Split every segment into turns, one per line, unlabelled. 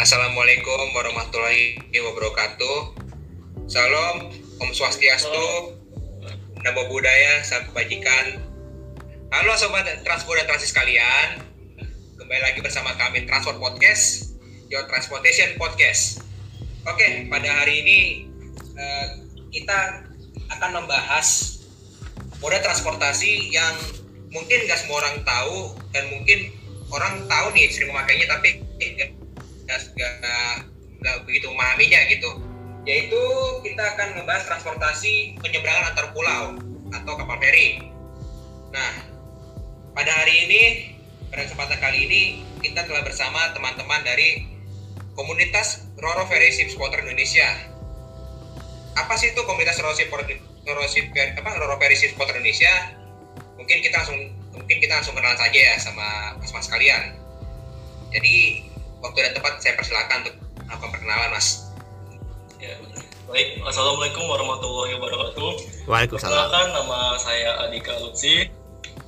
Assalamualaikum warahmatullahi wabarakatuh. Salam, Om Swastiastu, Namo Buddhaya, Salam Kebajikan. Halo Sobat Transport dan Transis sekalian. Kembali lagi bersama kami Transport Podcast, Your Transportation Podcast. Oke, pada hari ini eh, kita akan membahas moda transportasi yang mungkin nggak semua orang tahu dan mungkin orang tahu nih sering memakainya tapi nggak nggak begitu memahaminya gitu. Yaitu kita akan membahas transportasi penyeberangan antar pulau atau kapal feri. Nah pada hari ini pada kesempatan kali ini kita telah bersama teman-teman dari komunitas Roro Ferry Ship Indonesia. Apa sih itu komunitas Roro Ship Roro apa Roro Ferry Ship Indonesia? Mungkin kita langsung mungkin kita langsung kenalan saja ya sama mas-mas kalian. Jadi waktu dan tempat saya persilakan untuk melakukan perkenalan mas
Ya, baik. Assalamualaikum warahmatullahi wabarakatuh.
Waalaikumsalam.
Perkenalkan nama saya Adika Lutsi.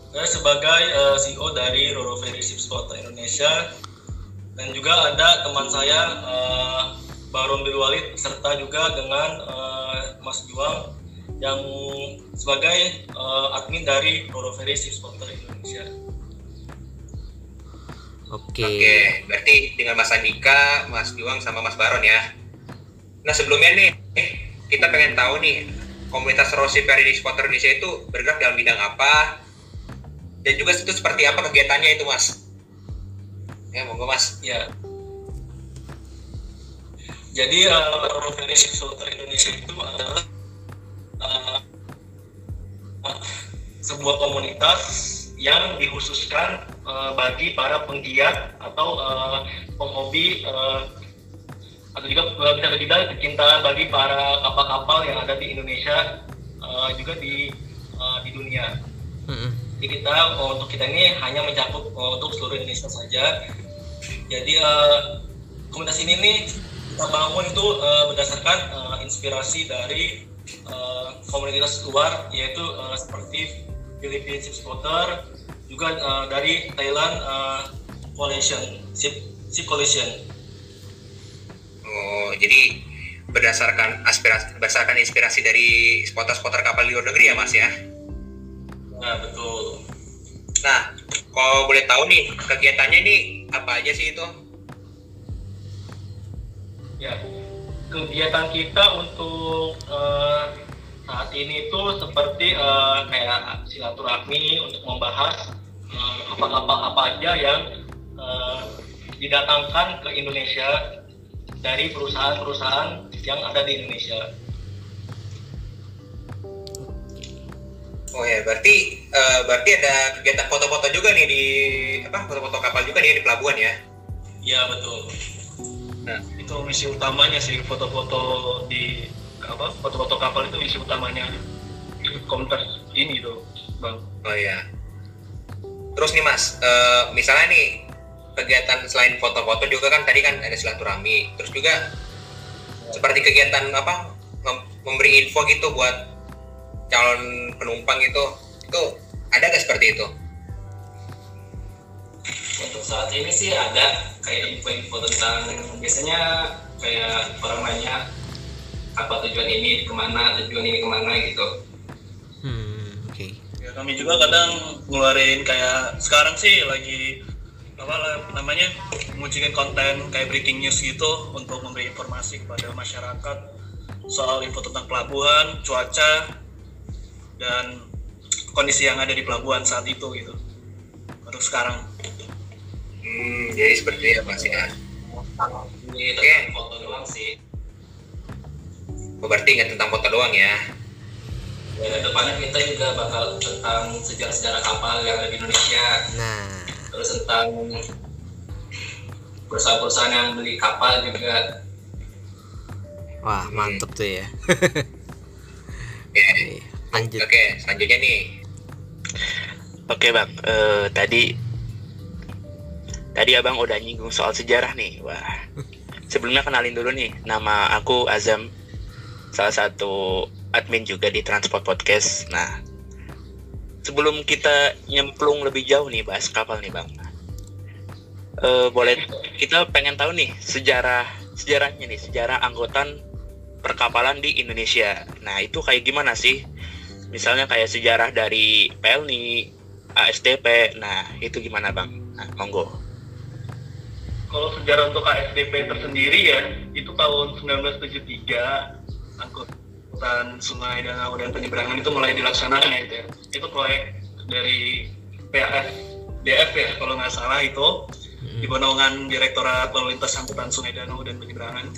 Saya sebagai uh, CEO dari Roro Ferry Ship Spotter Indonesia dan juga ada teman saya uh, Baron Bil Walid serta juga dengan uh, Mas Juang yang sebagai uh, admin dari Roro Ferry Ship Spotter Indonesia.
Oke.
Oke, berarti dengan Mas Andika, Mas Juang, sama Mas Baron ya. Nah sebelumnya nih, kita pengen tahu nih komunitas Rossi Ferry di Spotter Indonesia itu bergerak dalam bidang apa dan juga itu seperti apa kegiatannya itu Mas? Ya monggo Mas.
Ya. Jadi uh, Ferry Ship Spotter Indonesia itu adalah uh, sebuah komunitas yang dikhususkan uh, bagi para penggiat atau uh, penghobi uh, atau juga uh, bisa dibilang pecinta bagi para kapal-kapal yang ada di Indonesia uh, juga di uh, di dunia. Jadi kita uh, untuk kita ini hanya mencakup uh, untuk seluruh Indonesia saja. Jadi uh, komunitas ini nih kita bangun itu uh, berdasarkan uh, inspirasi dari uh, komunitas luar yaitu uh, seperti Philippine Ship Spotter, juga uh, dari Thailand uh, Coalition Ship Ship Coalition.
Oh jadi berdasarkan aspirasi berdasarkan inspirasi dari spotter-spotter kapal di luar negeri ya Mas ya.
Nah betul.
Nah kalau boleh tahu nih kegiatannya ini apa aja sih itu?
Ya, kegiatan kita untuk eh, saat ini itu seperti eh, kayak silaturahmi untuk membahas eh, apa-apa apa aja yang eh, didatangkan ke Indonesia dari perusahaan-perusahaan yang ada di Indonesia.
Oh ya, berarti eh, berarti ada kegiatan foto-foto juga nih di apa foto-foto kapal juga nih di pelabuhan ya?
Ya betul.
Nah,
Itu misi utamanya sih foto-foto di apa foto-foto kapal itu misi utamanya komunitas ini tuh, bang.
oh ya. Terus nih Mas, eh, misalnya nih kegiatan selain foto-foto juga kan tadi kan ada silaturahmi, terus juga seperti kegiatan apa mem- memberi info gitu buat calon penumpang itu, itu ada nggak seperti itu?
Untuk saat ini sih ada kayak info-info tentang biasanya kayak orang nanya apa tujuan ini ke mana, tujuan ini ke
mana gitu.
Ya, kami juga kadang ngeluarin kayak sekarang sih lagi apa lah namanya munculin konten kayak breaking news gitu untuk memberi informasi kepada masyarakat soal info tentang pelabuhan, cuaca dan kondisi yang ada di pelabuhan saat itu gitu. Untuk sekarang.
Hmm, jadi seperti ya Mas ya.
Ini tentang foto doang sih.
Oh, berarti nggak tentang foto doang ya?
Ya, depannya kita juga bakal tentang sejarah-sejarah kapal yang ada di Indonesia,
Nah,
terus tentang perusahaan-perusahaan yang beli kapal juga.
wah mantep tuh ya.
Oke,
Oke, Lanjut.
oke selanjutnya nih.
Oke bang, Eh, tadi tadi abang udah nyinggung soal sejarah nih. Wah, sebelumnya kenalin dulu nih, nama aku Azam, salah satu admin juga di Transport Podcast. Nah, sebelum kita nyemplung lebih jauh nih bahas kapal nih bang, eh, boleh kita pengen tahu nih sejarah sejarahnya nih sejarah angkutan perkapalan di Indonesia. Nah itu kayak gimana sih? Misalnya kayak sejarah dari Pelni, ASDP. Nah itu gimana bang? Nah, monggo.
Kalau sejarah untuk ASDP tersendiri ya, itu tahun 1973 angkutan Sungai Danau dan Penyeberangan itu mulai dilaksanakan ya itu ya. Itu proyek dari PASDF ya kalau nggak salah itu di bawah naungan Direktorat Lalu Lintas Angkutan Sungai Danau dan Penyeberangan.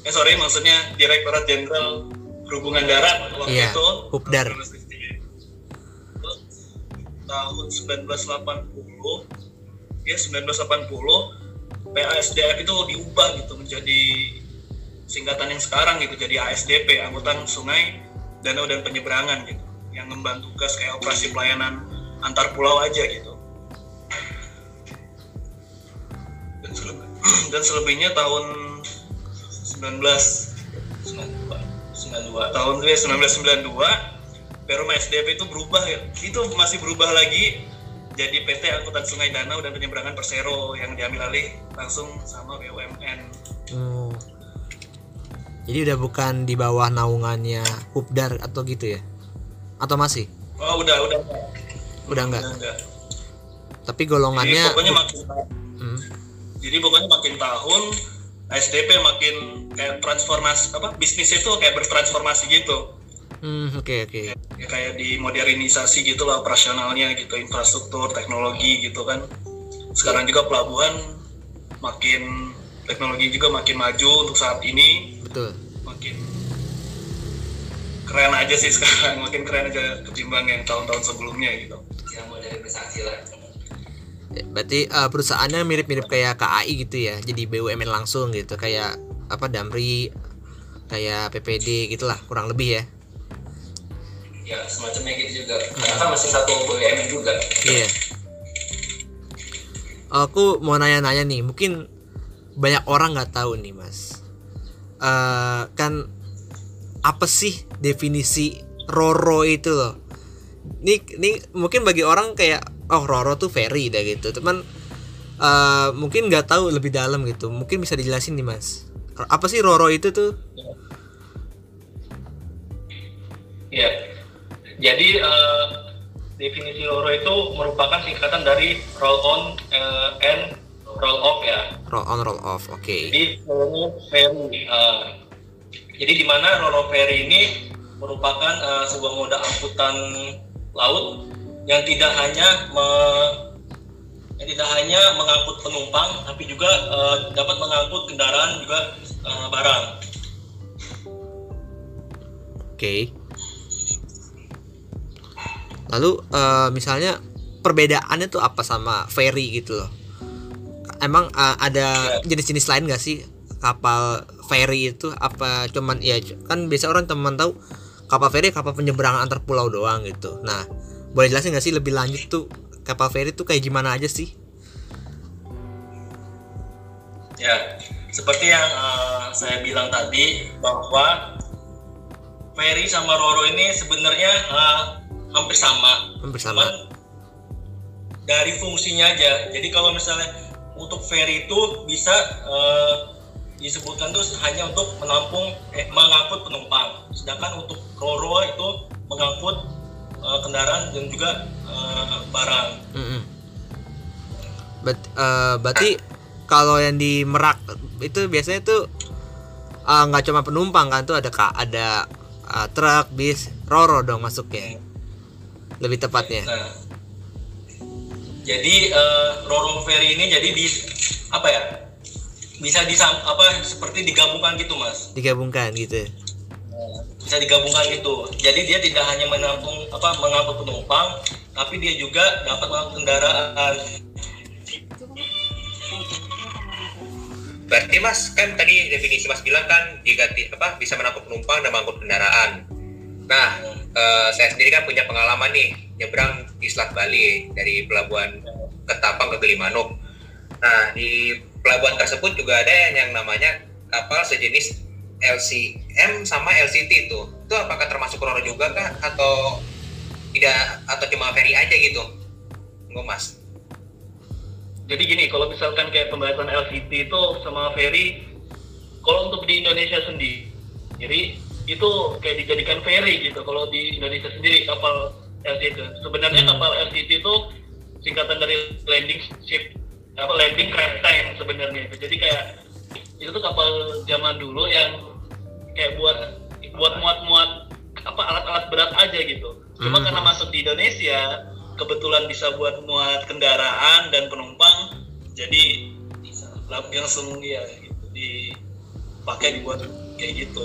Eh sorry, maksudnya Direktorat Jenderal Perhubungan Darat waktu
Iya,
itu.
Hubdar.
Tahun 1980 ya 1980 PASDF itu diubah gitu menjadi singkatan yang sekarang gitu jadi ASDP Angkutan Sungai Danau dan Penyeberangan gitu yang membantu tugas kayak operasi pelayanan antar pulau aja gitu. Dan, seleb- dan selebihnya tahun 19 92 tahun ya, 1992 Perum SDP itu berubah ya. Itu masih berubah lagi jadi PT Angkutan Sungai Danau dan Penyeberangan Persero yang diambil alih langsung sama BUMN
Oh. Jadi udah bukan di bawah naungannya Hubdar atau gitu ya? Atau masih?
oh udah udah
Udah enggak.
udah enggak
Tapi
jadi
golongannya
pokoknya makin
Hmm.
jadi pokoknya makin tahun SDP makin kayak transformasi apa bisnis itu kayak bertransformasi gitu
Hmm, oke oke.
ya kayak dimodernisasi gitu lah operasionalnya gitu infrastruktur teknologi gitu kan sekarang juga pelabuhan makin teknologi juga makin maju untuk saat ini
Betul.
makin keren aja sih sekarang makin keren aja ketimbang yang tahun-tahun sebelumnya gitu
ya modernisasi lah
Ya, Berarti eh, perusahaannya mirip-mirip kayak KAI gitu ya. Jadi BUMN langsung gitu kayak apa Damri kayak PPD gitulah kurang lebih ya.
ya semacamnya gitu juga karena kan masih satu BUMN juga
Iya. Aku mau nanya-nanya nih, mungkin banyak orang nggak tahu nih mas. Eh kan apa sih definisi roro itu loh? Ini, ini mungkin bagi orang kayak oh roro tuh ferry dah gitu, teman eh mungkin nggak tahu lebih dalam gitu. Mungkin bisa dijelasin nih mas. Apa sih roro itu tuh?
ya jadi eh, definisi loro itu merupakan singkatan dari roll on eh, and roll off ya
Roll on roll off, oke.
Jadi Roro Ferry. eh, jadi di mana Roro Ferry ini merupakan eh, sebuah moda angkutan laut yang tidak hanya me- yang tidak hanya mengangkut penumpang, tapi juga eh, dapat mengangkut kendaraan juga eh, barang.
Oke. Lalu eh, misalnya perbedaannya tuh apa sama ferry gitu loh? Emang eh, ada jenis-jenis lain gak sih kapal ferry itu? Apa cuman ya kan biasa orang teman tahu kapal ferry kapal penyeberangan antar pulau doang gitu. Nah, boleh jelasin gak sih lebih lanjut tuh kapal ferry tuh kayak gimana aja sih?
Ya, seperti yang eh, saya bilang tadi bahwa ferry sama Roro ini sebenarnya eh, hampir sama.
Hampir sama.
Cuman dari fungsinya aja. Jadi kalau misalnya untuk ferry itu bisa eh, disebutkan tuh hanya untuk menampung eh, mengangkut penumpang. Sedangkan untuk Roro itu mengangkut eh, kendaraan dan juga eh, barang.
Mm-mm. Bet- eh, berarti kalau yang di Merak itu biasanya tuh eh, nggak cuma penumpang kan tuh ada ada eh, truk, bis, roro dong masuknya. Lebih tepatnya.
Nah, jadi eh, Roro Ferry ini jadi di apa ya? Bisa disam apa seperti digabungkan gitu, Mas.
Digabungkan gitu.
bisa digabungkan gitu. Jadi dia tidak hanya menampung apa mengangkut penumpang, tapi dia juga dapat mengangkut kendaraan.
Berarti Mas kan tadi definisi Mas bilang kan diganti apa bisa menampung penumpang dan mengangkut kendaraan. Nah, eh, saya sendiri kan punya pengalaman nih nyebrang di Selat Bali dari pelabuhan Ketapang ke Gilimanuk. Nah, di pelabuhan tersebut juga ada yang namanya kapal sejenis LCM sama LCT itu. Itu apakah termasuk roro juga kah atau tidak atau cuma ferry aja gitu? Enggak Mas.
jadi gini kalau misalkan kayak pembahasan LCT itu sama ferry kalau untuk di Indonesia sendiri jadi itu kayak dijadikan ferry gitu kalau di Indonesia sendiri kapal LCT itu sebenarnya
Hmm.
kapal LCT itu singkatan dari landing ship apa landing craft time sebenarnya itu jadi kayak itu tuh kapal zaman dulu yang kayak buat buat muat-muat apa alat-alat berat aja gitu cuma
Hmm.
karena masuk di Indonesia kebetulan bisa buat muat kendaraan dan penumpang jadi langsung ya gitu, dipakai dibuat kayak gitu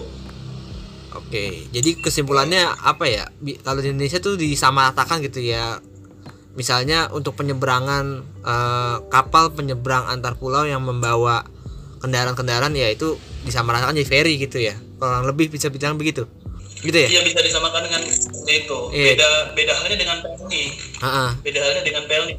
Oke, jadi kesimpulannya apa ya? Kalau di Indonesia tuh disamaratakan gitu ya. Misalnya untuk penyeberangan eh, kapal penyeberang antar pulau yang membawa kendaraan-kendaraan ya itu disamaratakan jadi ferry gitu ya. Kurang lebih bisa bilang begitu. Gitu ya?
iya bisa disamakan dengan itu
Iya.
beda beda halnya dengan pelni
Heeh.
beda halnya dengan pelni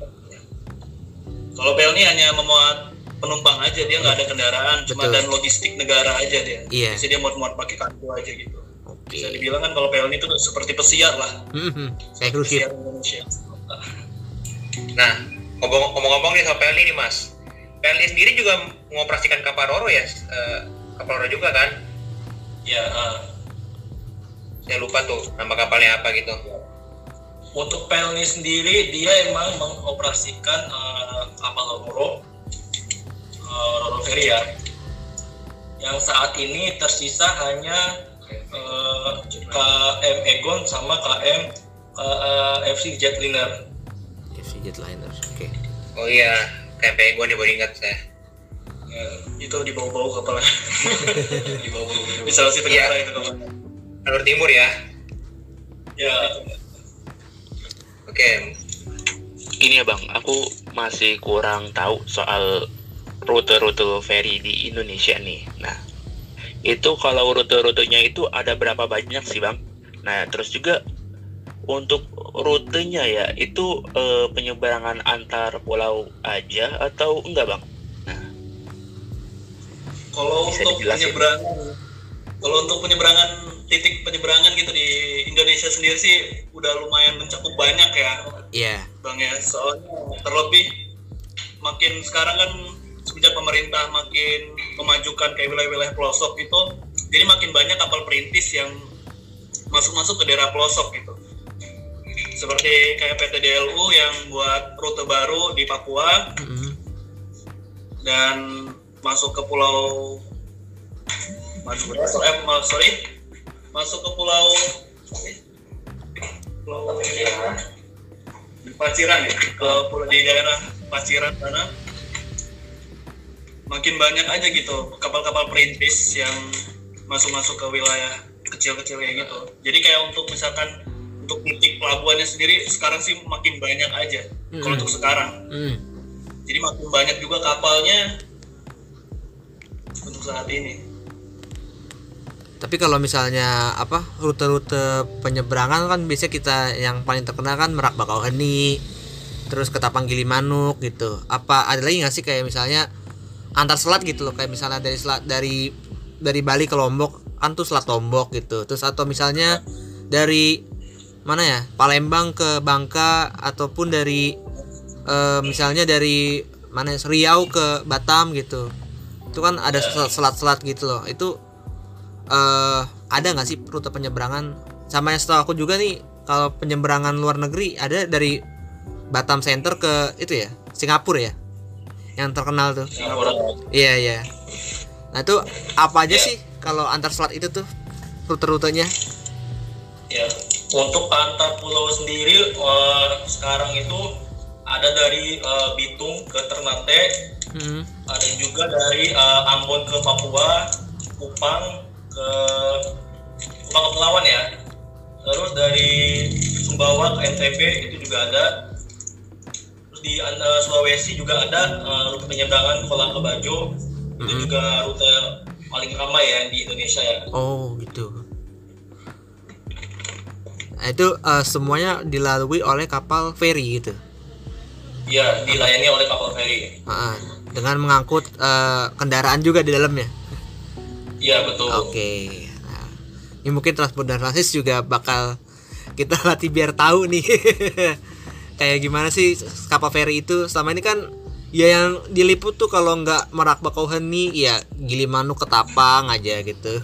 kalau pelni hanya memuat penumpang aja dia nggak ada kendaraan cuma
Betul.
dan logistik negara aja dia
Iya.
jadi dia muat-muat pakai kartu aja gitu
Oke.
bisa dibilang kan kalau pelni itu seperti pesiar lah
Mhm. Kayak
pesiar Indonesia
Nah, ngomong- ngomong-ngomong nih soal PLN nih mas. PLN sendiri juga mengoperasikan kapal Roro ya? Eh, kapal Roro juga kan?
ya ah.
Saya lupa tuh nama kapalnya apa gitu.
Untuk Pelni sendiri dia emang mengoperasikan eh, kapal Roro eh, Roro Ferry ya. Yang saat ini tersisa hanya eh, KM Egon sama KM eh, FC Jetliner.
FC Jetliner. Oke.
Oh iya, kayak gue nih baru ingat saya.
Ya, itu di bawah-bawah kapalnya. di bawah-bawah. Di Sulawesi Tenggara
Iya.
itu kapalnya.
Jalur Timur ya.
Ya,
Oke,
Ini ya bang, aku masih kurang tahu soal rute-rute ferry di Indonesia nih. Nah, itu kalau rute-rutenya itu ada berapa banyak sih bang? Nah, terus juga untuk rutenya ya, itu eh, penyeberangan antar pulau aja atau enggak bang?
kalau
Bisa
untuk penyeberangan kalau untuk penyeberangan titik penyeberangan gitu di Indonesia sendiri sih udah lumayan mencakup banyak ya
Iya.
bang ya soalnya terlebih makin sekarang kan semenjak pemerintah makin memajukan kayak wilayah-wilayah pelosok itu jadi makin banyak kapal perintis yang masuk-masuk ke daerah pelosok gitu seperti kayak PT DLU yang buat rute baru di Papua
Mhm.
dan masuk ke pulau masuk ke eh, sorry masuk ke pulau pulau Paciran ya ke pulau di daerah Paciran sana makin banyak aja gitu kapal-kapal perintis yang masuk-masuk ke wilayah kecil-kecil kayak gitu jadi kayak untuk misalkan untuk titik pelabuhannya sendiri sekarang sih makin banyak aja kalau
Mm-mm.
untuk sekarang
Mhm.
jadi makin banyak juga kapalnya untuk saat ini.
Tapi kalau misalnya apa rute-rute penyeberangan kan biasanya kita yang paling terkenal kan Merak Bakauheni, terus Ketapang Gilimanuk gitu. Apa ada lagi nggak sih kayak misalnya antar selat gitu loh kayak misalnya dari selat dari dari Bali ke Lombok kan tuh selat Lombok gitu. Terus atau misalnya dari mana ya Palembang ke Bangka ataupun dari eh, misalnya dari mana ya, Riau ke Batam gitu. Itu kan ada selat- selat-selat gitu loh. Itu eh ada nggak sih rute penyeberangan sama yang setahu aku juga nih kalau penyeberangan luar negeri ada dari Batam Center ke itu ya Singapura ya yang terkenal tuh iya iya nah itu apa aja
Iya.
sih kalau antar selat itu tuh rute-rutenya
Ya, untuk antar pulau sendiri eh, sekarang itu ada dari eh, Bitung ke Ternate,
Hmm,
ada juga dari eh, Ambon ke Papua, Kupang ke Kupang ke Pelawan ya. Terus dari Sumbawa ke NTB itu juga ada. Di eh, Sulawesi juga ada eh, rute penyeberangan Kolang ke Bajo. Itu
Mhm.
juga rute paling ramai ya di Indonesia ya.
oh gitu nah itu eh, semuanya dilalui oleh kapal feri gitu
Iya, dilayani oleh kapal feri.
Ah, dengan mengangkut eh, kendaraan juga di dalamnya
Iya, betul.
Oke. Nah, ini mungkin transport dan transis juga bakal kita latih biar tahu nih. Kayak gimana sih kapal feri itu? Selama ini kan ya yang diliput tuh kalau nggak Merak Bakauheni ya Gilimanuk Ketapang aja gitu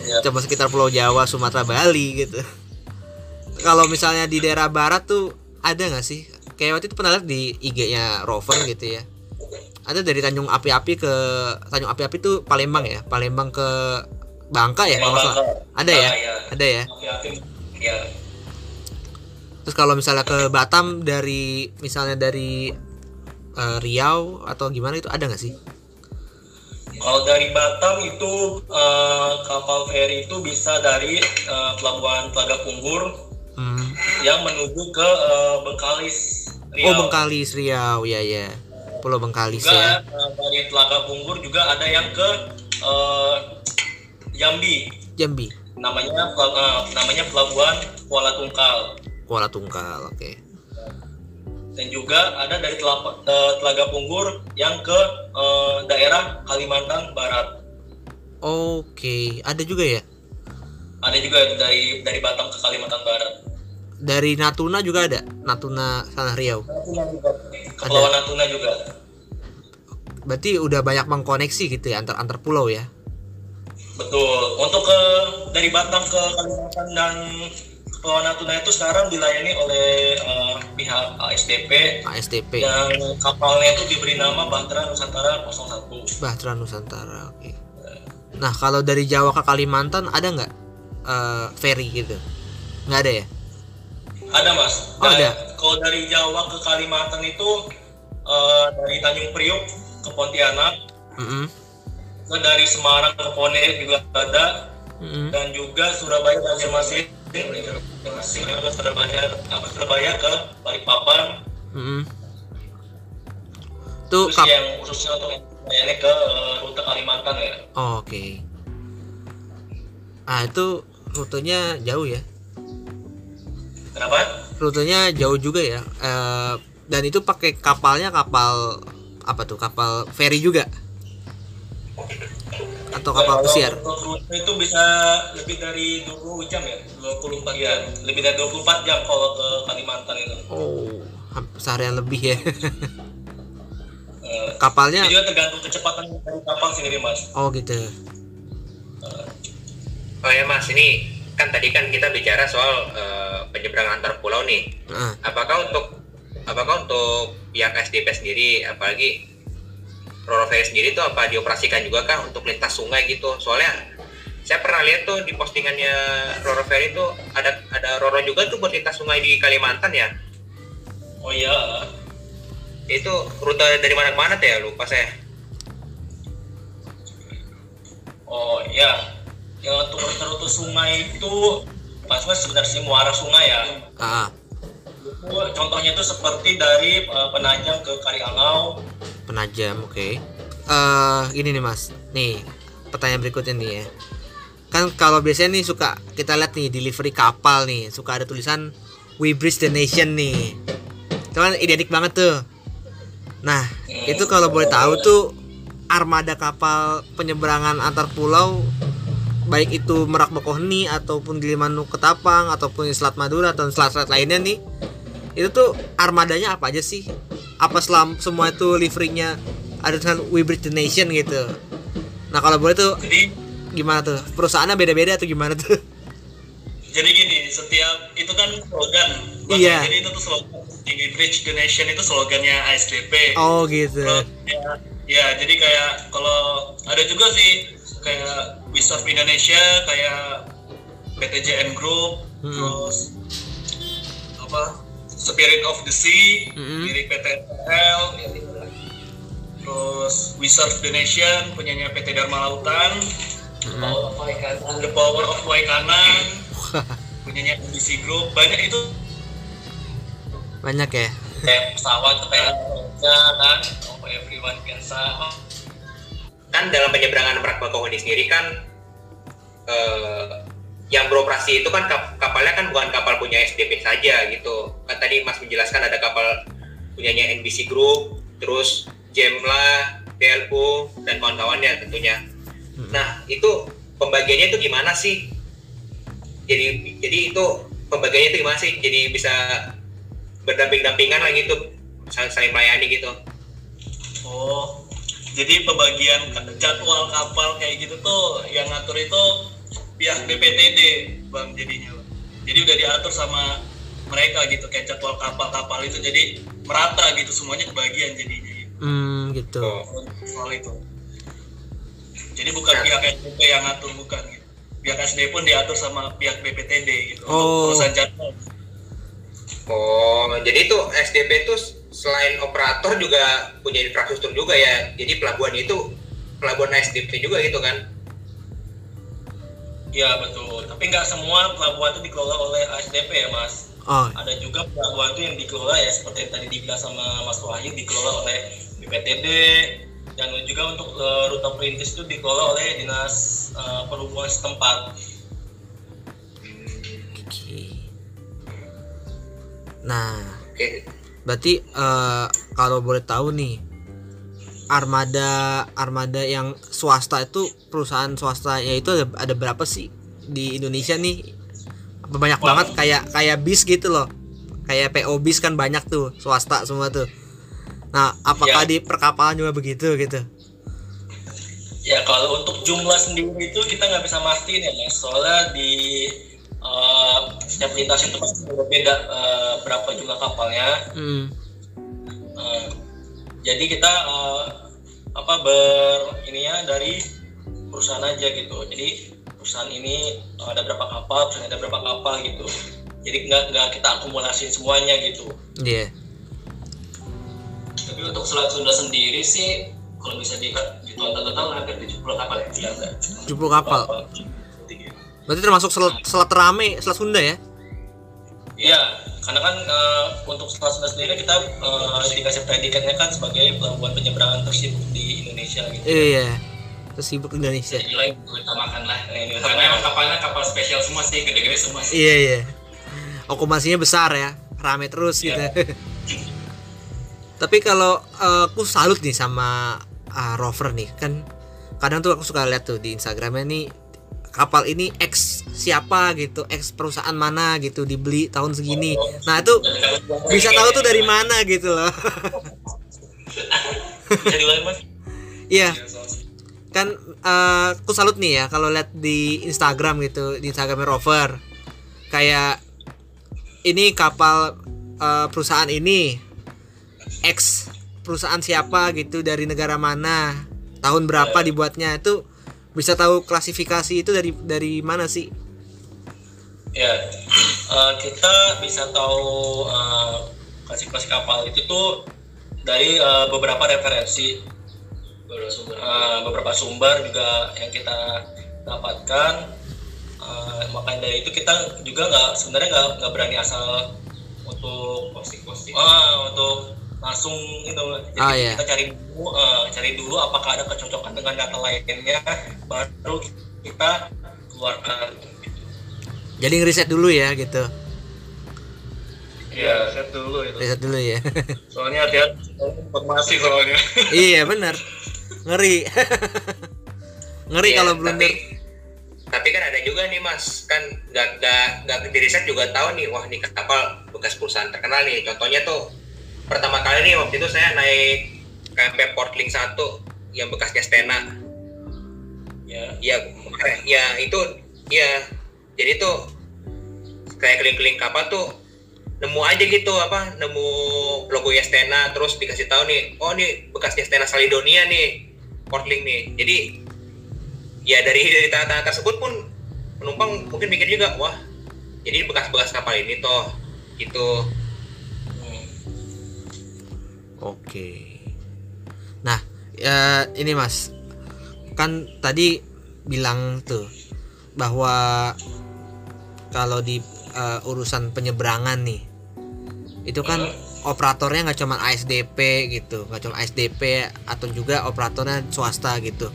Iya.
coba sekitar Pulau Jawa Sumatera Bali gitu kalau misalnya di daerah barat tuh ada nggak sih kayak waktu itu pernah lihat di IG-nya Rover gitu ya ada dari Tanjung Api-Api ke Tanjung Api-Api tuh Palembang ya Palembang ke Bangka ya kalau salah ada ya
iya.
ada ya
Api-api. Ya.
Terus kalau misalnya ke Batam dari misalnya dari eh, Riau atau gimana itu ada nggak sih
Kalau dari Batam itu eh, kapal feri itu bisa dari eh, pelabuhan Telaga Punggur
Hmm.
yang menuju ke eh, Bengkalis. Riau.
Oh Bengkalis Riau ya ya Pulau Bengkalis
Juga
ya
eh, dari Telaga Punggur juga ada yang ke eh, Jambi.
Jambi
Namanya eh, namanya pelabuhan Kuala Tungkal.
Kuala Tungkal oke
Dan juga ada dari Telapa- eh, Telaga Punggur yang ke eh, daerah Kalimantan Barat.
oke ada juga ya
Ada juga dari dari Batam ke Kalimantan Barat.
dari Natuna juga ada Natuna sana Riau
Natuna juga. Kepulauan Natuna juga.
berarti udah banyak mengkoneksi gitu ya antar antar pulau ya
Betul. Untuk ke dari Batam ke Kalimantan dan Kepulauan Natuna itu sekarang dilayani oleh eh, pihak ASDP
ASTP
yang kapalnya itu diberi nama Bahtera Nusantara 01.
Bahtera Nusantara oke nah kalau dari Jawa ke Kalimantan ada nggak eh, ferry gitu nggak ada ya
Ada mas.
Oh,
Dan
ada.
Kalau dari Jawa ke Kalimantan itu eh, dari Tanjung Priok ke Pontianak,
Mm-mm.
ke dari Semarang ke Pone juga ada,
Mm-mm.
dan juga Surabaya Banjarmasin, Banjarmasin ke Surabaya, apa Surabaya ke Balikpapan,
tuh
terus
kap
yang khususnya untuk layannya ke eh, rute Kalimantan ya.
Oh, oke. Ah itu rutenya jauh ya?
Kenapa?
rutenya jauh juga ya? Eh, dan itu pakai kapalnya kapal apa tuh kapal ferry juga atau kapal pesiar
itu bisa lebih dari 20 jam ya, 24 jam. Lebih dari 24 jam kalau ke Kalimantan itu.
oh seharian lebih ya
Eh,
kapalnya
Ini juga tergantung kecepatan dari kapal sendiri mas.
oh gitu
Oh ya mas, ini kan tadi kan kita bicara soal eh, penyeberangan antar pulau nih.
Nah,
Apakah untuk apakah untuk pihak SDP sendiri, apalagi Roro Ferry sendiri tuh apa dioperasikan juga kah untuk lintas sungai gitu? Soalnya saya pernah lihat tuh di postingannya Roro Ferry tuh ada ada Roro juga tuh buat lintas sungai di Kalimantan ya.
Oh iya,
Itu rute dari mana ke mana tuh ya lupa saya.
oh iya. Yang untuk rute-rute sungai itu pas mas sebenarnya sih muara sungai ya.
ah,
Itu contohnya itu seperti dari eh, Penajam ke Kariangau.
penajam oke. Eh gini nih mas. Nih pertanyaan berikutnya nih ya. Kan kalau biasanya nih suka kita lihat nih delivery kapal nih suka ada tulisan We Bridge the Nation nih. Itu kan identik banget tuh. Nah itu kalau boleh tahu tuh armada kapal penyeberangan antar pulau baik itu Merak Bakauheni ataupun Gilimanuk Ketapang ataupun Selat Madura atau selat-selat lainnya nih itu tuh armadanya apa aja sih apa selam semua itu liverynya ada tulisan We Bridge the Nation gitu nah kalau boleh tuh
Jadi
gimana tuh perusahaannya beda-beda atau gimana tuh
jadi gini, setiap itu kan slogan.
Iya.
Jadi itu tuh slogan di Bridge the Nation itu slogannya ASDP.
oh gitu
Terus, ya, ya, jadi kayak kalau ada juga sih kayak We Serve Indonesia kayak PTJN Group
Hmm.
terus apa Spirit of the Sea
Mm-mm.
milik PT L terus We Serve the Nation punyanya PT Dharma Lautan.
Power of Waikanan.
The Power of Waikanan punyanya NBC Group. Banyak itu.
Banyak ya?
Kayak pesawat kayak kan. Oh, everyone biasa
kan dalam penyeberangan Merak Bakauheni sendiri kan eh, yang beroperasi itu kan kap- kapalnya kan bukan kapal punya SDP saja gitu. Kan tadi Mas menjelaskan ada kapal punyanya NBC Group terus Jemla, BLU dan kawan-kawannya tentunya. Nah itu pembagiannya itu gimana sih? Jadi jadi itu pembagiannya itu gimana sih? Jadi bisa berdamping-dampingan lah gitu saling, saling melayani gitu.
Oh, jadi pembagian jadwal kapal kayak gitu tuh yang ngatur itu pihak BPTD, Bang jadinya. Bang. Jadi udah diatur sama mereka gitu kayak jadwal kapal-kapal itu jadi merata gitu semuanya kebagian jadinya gitu.
Hmm, gitu.
Oh.
soal itu. Jadi bukan
Nah.
pihak SDP yang ngatur bukan gitu. Pihak SD pun diatur sama pihak BPTD gitu.
Oh.
Untuk urusan jadwal.
Oh, jadi itu SDP itu selain operator juga punya infrastruktur juga ya. Jadi pelabuhan itu pelabuhan SDP juga gitu kan?
Iya betul. Tapi nggak semua pelabuhan itu dikelola oleh ASDP ya mas.
Oh,
Ada juga pelabuhan itu yang dikelola ya seperti yang tadi dibilang sama Mas Wahyu dikelola oleh BPTD dan juga untuk eh, rute perintis itu dikelola oleh dinas eh, perhubungan setempat.
oke. Nah,
Oke.
berarti eh, kalau boleh tahu nih armada armada yang swasta itu perusahaan swasta ya itu ada, ada berapa sih di Indonesia nih Apa banyak
Wow.
banget kayak kayak bis gitu loh kayak PO bis kan banyak tuh swasta semua tuh nah apakah
Ya.
di perkapalan juga begitu gitu
Ya kalau untuk jumlah sendiri itu kita nggak bisa mastiin ya mas. Soalnya di eh, setiap lintas itu pasti berbeda eh, berapa jumlah kapalnya.
hmm.
Eh, jadi kita eh, apa ber ininya dari perusahaan aja gitu. Jadi perusahaan ini eh, ada berapa kapal, perusahaan ada berapa kapal gitu. Jadi nggak nggak kita akumulasiin semuanya gitu.
Iya.
Tapi untuk Selat Sunda sendiri sih kalau bisa di di total-total hampir 70 kapal ya.
Iya enggak.
70 kapal berarti termasuk selat, selat rame selat Sunda ya
Iya, karena kan eh, untuk Selat Sunda sendiri kita eh, dikasih predikatnya kan sebagai pelabuhan penyeberangan tersibuk di Indonesia gitu.
iya tersibuk Indonesia
Jadi lah itu utamakan lah. Karena emang kapalnya kapal spesial semua sih, gede-gede semua sih.
iya iya okumasinya besar ya rame terus gitu tapi kalau eh, aku salut nih sama ah, rover nih kan kadang tuh aku suka lihat tuh di Instagramnya nih kapal ini X siapa gitu X perusahaan mana gitu dibeli tahun segini. Nah itu bisa tahu tuh dari mana gitu loh. Iya. Kan eh, aku salut nih ya kalau lihat di Instagram gitu di Instagram rover. Kayak ini kapal eh, perusahaan ini X perusahaan siapa gitu dari negara mana tahun berapa dibuatnya itu bisa tahu klasifikasi itu dari dari mana sih
Ya, eh, kita bisa tahu eh, klasifikasi kapal itu tuh dari eh, beberapa referensi,
Beberapa sumber.
Eh, beberapa sumber juga yang kita dapatkan. Eh, makanya dari itu kita juga nggak sebenarnya nggak nggak berani asal untuk
posting-posting.
ah untuk langsung itu. Jadi
Ah, iya.
kita cari dulu eh, cari dulu apakah ada kecocokan dengan data lainnya baru kita keluarkan.
Jadi ngeriset dulu ya gitu.
Iya, set dulu itu.
riset dulu ya.
Soalnya hati-hati informasi soalnya.
iya benar ngeri. Ngeri
Iya,
kalau blunder.
tapi tapi kan ada juga nih mas. Kan nggak nggak nggak di riset juga tahu nih wah nih kapal bekas perusahaan terkenal nih. Contohnya tuh pertama kali nih waktu itu saya naik KMP Portling 1 yang bekasnya Stena
Ya.
ya ya itu ya jadi tuh kayak keliling-keliling kapal tuh nemu aja gitu apa nemu logo Stena terus dikasih tahu nih oh nih bekasnya Stena Salidonia nih Portling nih jadi ya dari dari tanda-tanda tersebut pun penumpang mungkin mikir juga wah jadi bekas-bekas kapal ini toh gitu.
Oke. Nah, ya ini Mas. Kan tadi bilang tuh bahwa kalau di eh, urusan penyeberangan nih itu kan operatornya nggak cuma ASDP gitu, nggak cuma ASDP atau juga operatornya swasta gitu.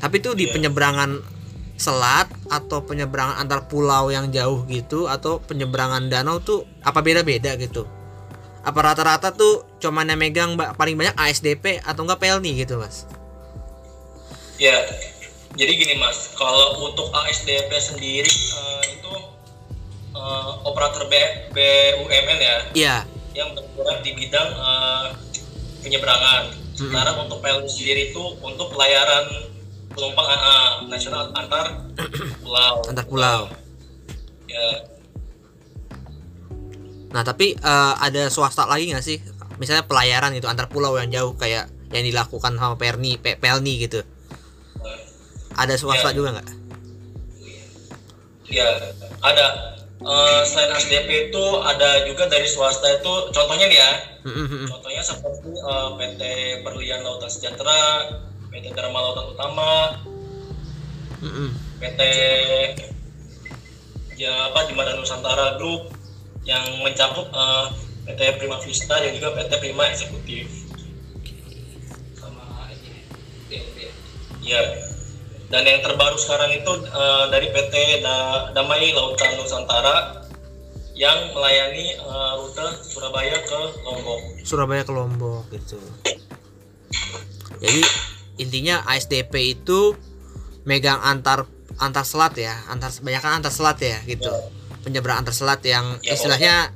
Tapi tuh di
Iya.
penyeberangan selat atau penyeberangan antar pulau yang jauh gitu atau penyeberangan danau tuh apa beda-beda gitu apa rata-rata tuh cuman yang megang paling banyak ASDP atau enggak PLNI gitu mas
Ya. Jadi gini Mas, kalau untuk ASDP sendiri eh, itu eh, operator B, BUMN ya
iya
yang bergerak di bidang eh, penyeberangan. Sekarang untuk PLN sendiri itu untuk pelayaran penumpang ah, nasional antar pulau.
antar pulau
Ya,
nah tapi eh, ada swasta lagi nggak sih misalnya pelayaran itu antar pulau yang jauh kayak yang dilakukan sama Perni Pe- Pelni gitu ada swasta
Ya.
juga nggak
ya ada. Eh, selain SDP itu ada juga dari swasta itu contohnya nih ya
Mm-mm.
contohnya seperti eh, PT Perlian Lautan Sejahtera PT Dharma Lautan Utama. PT ya apa Jembatan Nusantara Group yang mencakup eh, PT Prima Vista dan juga PT Prima Eksekutif.
sama ini.
Ya. Dan yang terbaru sekarang itu eh, dari PT Da- Damai Lautan Nusantara yang melayani eh, rute Surabaya ke Lombok.
Surabaya ke Lombok gitu jadi intinya ASDP itu megang antar antar selat ya antar kebanyakan antar selat ya gitu penyeberangan antar selat yang
Ya,
istilahnya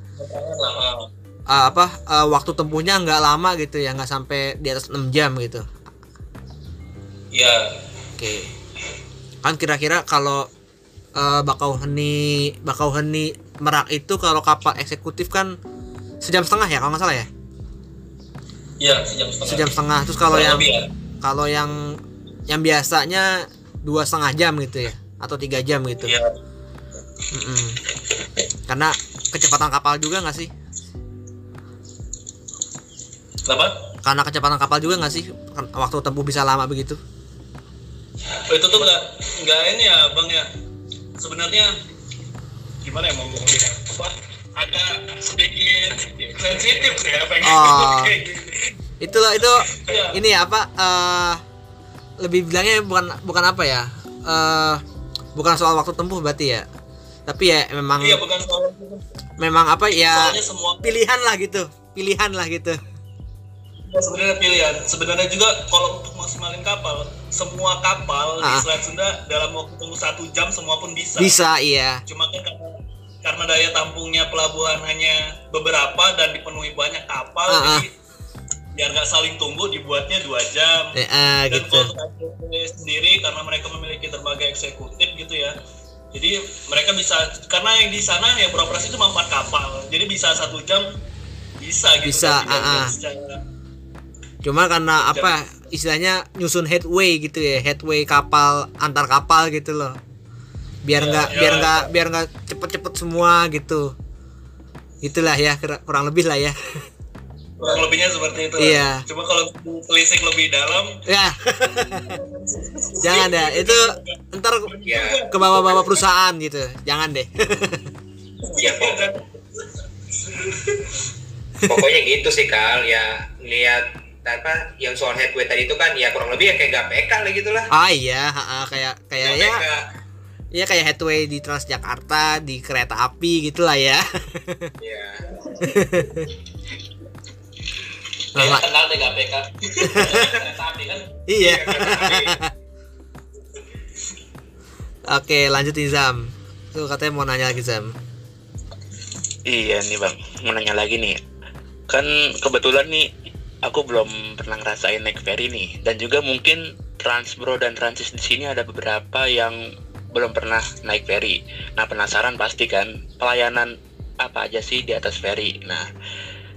eh, apa eh, waktu tempuhnya nggak lama gitu ya nggak sampai di atas 6 jam gitu.
Ya,
oke. Kan kira-kira kalau eh, Bakauheni Bakauheni Merak itu kalau kapal eksekutif kan sejam setengah ya kalau nggak salah ya?
Ya sejam setengah.
sejam setengah. Terus kalau yang
ya.
kalau yang yang biasanya dua setengah jam gitu ya atau tiga jam gitu.
Ya,
Mm-mm. Karena kecepatan kapal juga nggak sih
kenapa?
karena kecepatan kapal juga nggak sih Kan waktu tempuh bisa lama begitu
Oh, itu tuh nggak nggak ini ya bang ya sebenarnya gimana ya mau ngomongnya apa agak sedikit sensitif ya pengen
Oh.
gini.
itulah itu
Iya.
ini ya apa eh, lebih bilangnya bukan bukan apa ya eh bukan soal waktu tempuh berarti ya tapi ya memang
iya bukan soal
memang apa ya
soalnya semua
pilihan lah gitu pilihan lah gitu
Ya, sebenarnya pilihan. Sebenarnya juga kalau untuk maksimalin kapal, semua kapal di
Ah.
Selat Sunda dalam waktu tunggu satu jam semua pun bisa.
bisa iya
Cuma kan karena, karena daya tampungnya pelabuhan hanya beberapa dan dipenuhi banyak kapal,
Ah, ah.
jadi biar nggak saling tunggu dibuatnya dua jam.
Eh, eh,
Dan
gitu
kalau untuk sendiri karena mereka memiliki dermaga eksekutif gitu. Jadi mereka bisa karena yang di sana yang beroperasi cuma empat kapal. Jadi bisa satu jam bisa gitu.
Bisa, ah.
secara-
cuma karena apa istilahnya nyusun headway gitu ya headway kapal antar kapal gitu loh biar
Ya,
nggak
ya,
biar
ya.
nggak biar nggak cepet-cepet semua gitu itulah ya kurang lebih lah ya
kurang lebihnya seperti itu.
Iya.
Cuma kalau telisik lebih dalam,
ya jangan ya itu ntar
Ya,
ke bawah-bawah perusahaan gitu jangan deh
ya pokok- pokoknya gitu sih Kal. Ya lihat apa yang soal headway tadi itu kan ya kurang lebih ya kayak GPK lah gitu lah.
ah iya ha, ha, kayak kayak ya
GPK.
ya kayak headway di Transjakarta di kereta api gitulah ya
Ya.
Mak.
kenal deh KPK. Tapi kan
iya oke lanjut Zam tuh katanya mau nanya lagi Zam
Iya nih bang, mau nanya lagi nih. Kan kebetulan nih aku belum pernah ngerasain naik ferry nih, dan juga mungkin Transbro dan Transis di sini ada beberapa yang belum pernah naik ferry. Nah penasaran pasti kan pelayanan apa aja sih di atas ferry. Nah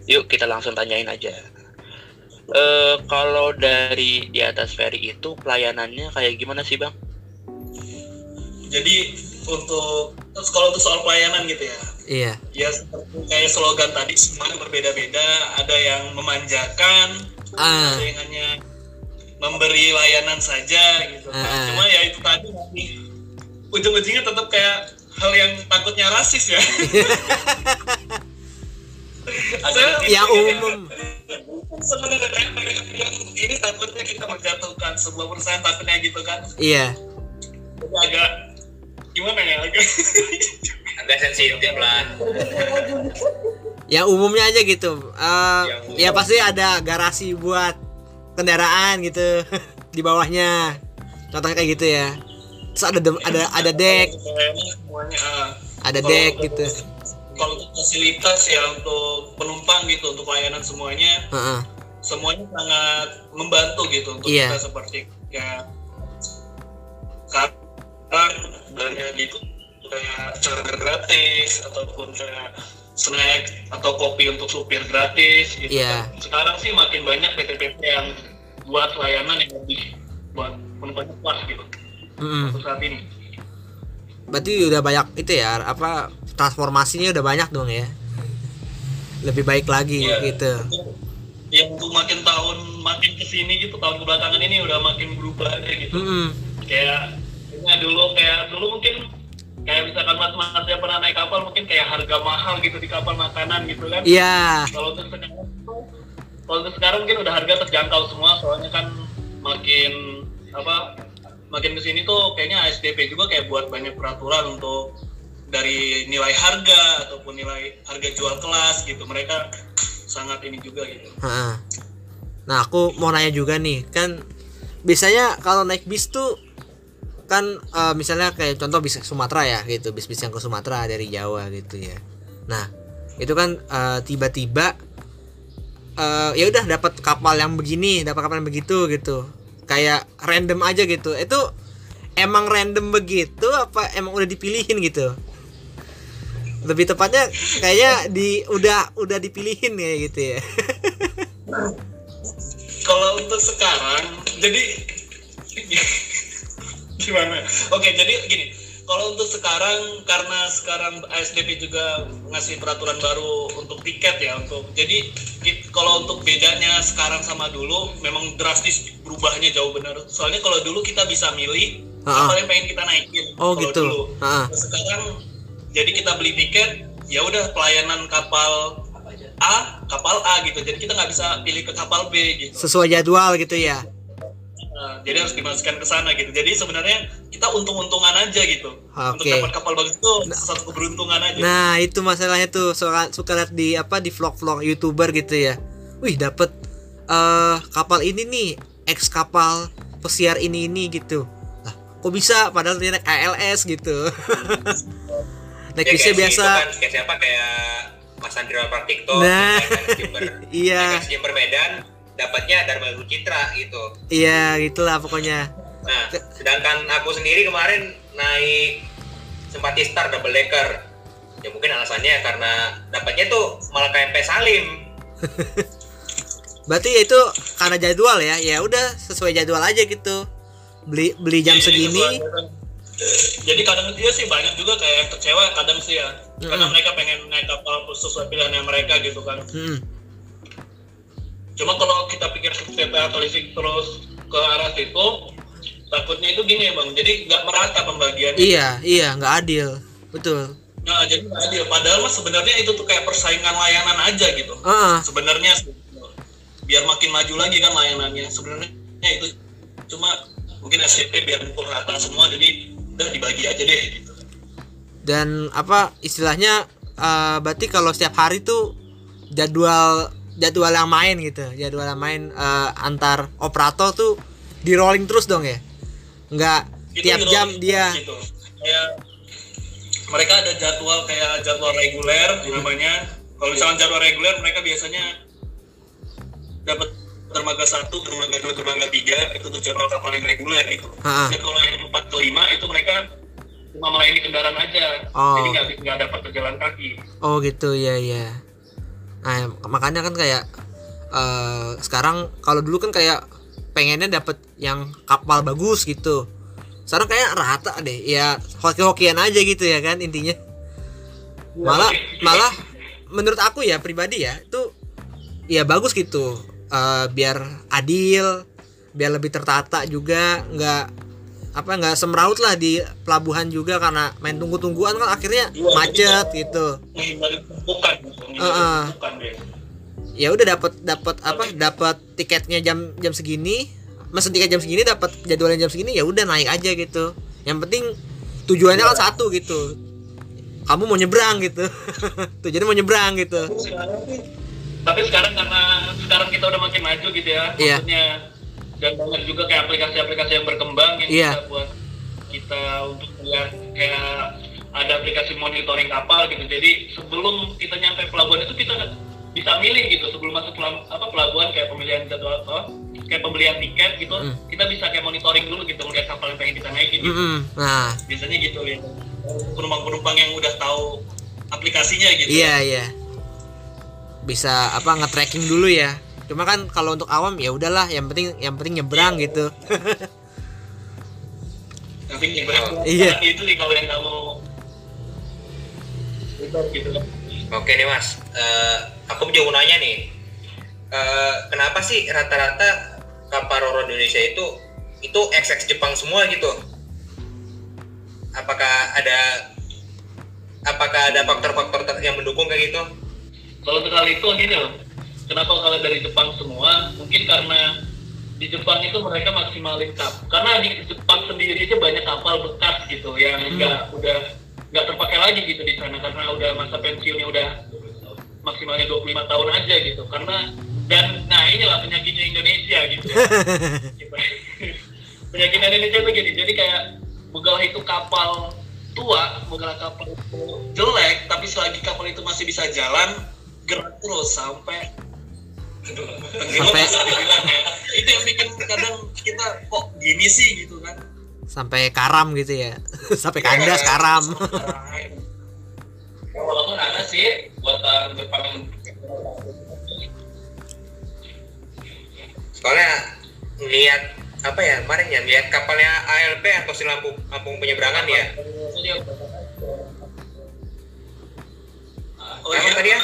yuk kita langsung tanyain aja. Eh kalau dari di atas ferry itu pelayanannya kayak gimana sih bang?
jadi untuk terus kalau untuk soal pelayanan gitu ya,
iya
ya seperti kayak slogan tadi semuanya berbeda-beda. Ada yang memanjakan,
ah
ada yang hanya memberi layanan saja gitu.
Ah, ah.
Cuma ya itu tadi ujung-ujungnya tetap kayak hal yang takutnya rasis ya.
Yang umum.
Sebenarnya yang ini takutnya kita menjatuhkan sebuah perusahaan takutnya gitu kan.
Iya.
Agak gimana ya agak
agak sensitif lah.
yang umumnya aja gitu. Eh,
Yang umum.
ya pasti ada garasi buat kendaraan gitu di bawahnya. Contohnya kayak gitu ya. Terus ada dem- ada ada deck.
ah.
ada deck gitu
kalau untuk fasilitas ya untuk penumpang gitu untuk layanan semuanya
Heeh.
semuanya sangat membantu gitu untuk
Iya.
kita seperti ya sekarang banyak gitu kayak charger gratis ataupun kayak snack atau kopi untuk supir gratis gitu
Iya.
kan. Sekarang sih makin banyak PT-PT yang buat layanan yang lebih buat penumpangnya puas gitu
Mm-mm.
untuk saat ini.
Berarti udah banyak itu ya apa transformasinya udah banyak dong ya. Lebih baik lagi
Iya.
gitu.
Yang untuk makin tahun makin ke sini gitu tahun kebelakangan ini udah makin berubah aja gitu.
Mm-mm.
kayak ya dulu kayak dulu mungkin kayak misalkan mas mas yang pernah naik kapal mungkin kayak harga mahal gitu di kapal makanan gitu kan
Iya.
kalau untuk sekarang kalau untuk sekarang mungkin udah harga terjangkau semua soalnya kan makin apa makin ke sini tuh kayaknya ASDP juga kayak buat banyak peraturan untuk dari nilai harga ataupun nilai harga jual kelas gitu mereka sangat ini juga gitu.
Nah, aku mau nanya juga nih, kan biasanya kalau naik bis tuh kan eh, misalnya kayak contoh bis Sumatera ya gitu, bis-bis yang ke Sumatera dari Jawa gitu ya. Nah, itu kan eh, tiba-tiba eh, ya udah dapat kapal yang begini, dapat kapal yang begitu gitu. Kayak random aja gitu. Itu emang random begitu apa emang udah dipilihin gitu? Lebih tepatnya kayaknya di udah udah dipilihin ya gitu ya.
kalau untuk sekarang jadi gimana oke jadi gini kalau untuk sekarang karena sekarang ASDP juga ngasih peraturan baru untuk tiket ya untuk jadi kalau untuk bedanya sekarang sama dulu memang drastis berubahnya jauh benar soalnya kalau dulu kita bisa milih
Ha-ha.
apa yang pengen kita naikin
Oh,
kalau
gitu.
dulu.
Ha-ha.
Nah, sekarang jadi kita beli tiket ya udah pelayanan kapal A kapal A gitu jadi kita nggak bisa pilih ke kapal B gitu
sesuai jadwal gitu ya
Nah, jadi harus dimasukkan ke sana gitu. Jadi sebenarnya kita untung-untungan aja gitu. Untuk
Oke.
dapat kapal bagus itu satu keberuntungan aja.
nah itu masalahnya tuh. Suka suka lihat di apa di vlog-vlog youtuber gitu ya. Wih dapet eh kapal ini nih. Ex kapal pesiar ini ini gitu. Lah kok bisa? Padahal dia naik ALS gitu. Naik
Ya, kayak si
biasa.
itu kan, kayak siapa? Kayak Mas Andrea Partikto
Nah, iya.
Jember Medan dapatnya Dharma Citra gitu
iya gitulah pokoknya
nah sedangkan aku sendiri kemarin naik Simpati Star double decker ya mungkin alasannya karena dapatnya tuh malah KMP Salim
berarti ya itu karena jadwal ya ya udah sesuai jadwal aja gitu beli beli jam
Jadi
segini
sesuai- Jadi kadang dia sih banyak juga kayak kecewa kadang sih ya. Karena
Mm-mm.
mereka pengen naik kapal sesuai pilihannya mereka gitu kan.
Hmm.
Cuma kalau kita pikir secara telisik terus ke arah situ, takutnya itu gini ya bang. Jadi nggak merata pembagiannya.
iya iya nggak adil betul
Nah, jadi nggak adil. Padahal mah sebenarnya itu tuh kayak persaingan layanan aja gitu.
Heeh.
Sebenarnya sih, biar makin maju lagi kan layanannya. Sebenarnya itu cuma mungkin SCP biar pukul rata semua jadi udah dibagi aja deh gitu.
dan apa istilahnya eh, berarti kalau setiap hari tuh jadwal jadwal yang main gitu jadwal yang main eh, antar operator tuh di rolling terus dong ya nggak
Itu
tiap jam dia
gitu. Kayak mereka ada jadwal kayak jadwal reguler namanya. Kalau misalnya jadwal reguler mereka biasanya dapat dermaga satu, dermaga dua, dermaga tiga itu tuh jadwal kapal yang reguler itu. Dan kalau yang empat ke lima itu mereka cuma melayani kendaraan aja,
Oh.
jadi nggak nggak dapat berjalan kaki.
oh gitu ya ya nah makanya kan kayak eh, sekarang kalau dulu kan kayak pengennya dapet yang kapal bagus gitu. Sekarang kayak rata deh ya hoki-hokian aja gitu ya kan intinya. Malah malah menurut aku ya pribadi ya itu ya bagus gitu. Eh, biar adil biar lebih tertata juga nggak apa nggak semraut lah di pelabuhan juga karena main tunggu-tungguan kan akhirnya
Iya,
macet gitu.
tumpukan, menghindari
Heeh.
tumpukan deh.
ya udah dapat dapat apa dapat tiketnya jam jam segini. Mesen tiket jam segini dapat jadwalnya jam segini ya udah naik aja gitu. Yang penting tujuannya kan satu gitu. Kamu mau nyebrang gitu. Tujuannya mau nyebrang gitu.
Tapi sekarang karena sekarang kita udah makin maju gitu ya
Iya.
maksudnya dan banyak juga kayak aplikasi-aplikasi yang berkembang yang
Iya.
bisa buat kita untuk melihat kayak ada aplikasi monitoring kapal gitu jadi sebelum kita nyampe pelabuhan itu kita bisa milih gitu sebelum masuk pelam- apa pelabuhan kayak pemilihan jadwal apa kayak pembelian tiket gitu
Mm.
kita bisa kayak monitoring dulu gitu melihat kapal yang pengen kita naikin gitu.
Mm-mm. nah
biasanya gitu ya penumpang-penumpang yang udah tahu aplikasinya gitu
iya iya bisa apa nge-tracking dulu ya cuma kan kalau untuk awam ya udahlah yang penting yang penting nyebrang gitu
tapi nyebrang
Iya.
itu sih kalau yang nggak mau gitu kan
Oke nih mas, Eh, aku juga mau nanya nih, Eh, kenapa sih rata-rata kapal roro Indonesia itu itu XX Jepang semua gitu? Apakah ada apakah ada faktor-faktor yang mendukung kayak gitu?
kalau untuk hal itu gini loh kenapa kalau dari Jepang semua? Mungkin karena di Jepang itu mereka maksimalin kap karena di Jepang sendiri aja banyak kapal bekas gitu yang nggak udah nggak terpakai lagi gitu di sana. Karena udah masa pensiunnya udah maksimalnya 25 tahun aja gitu. Karena dan nah inilah penyakitnya Indonesia gitu. Gitu. penyakit Indonesia itu gini jadi kayak begal itu kapal tua begal kapal itu jelek tapi selagi kapal itu masih bisa jalan gerak terus sampai
Sampai-
ya itu yang bikin kadang kita kok gini sih? gitu kan.
Sampai karam gitu ya. Sampai kandas karam.
Walaupun ada sih buatan Jepang
Soalnya lihat apa ya kemarin ya lihat kapalnya ALP atau si lampu lampu penyeberangan ya.
oh iya
tadi ya?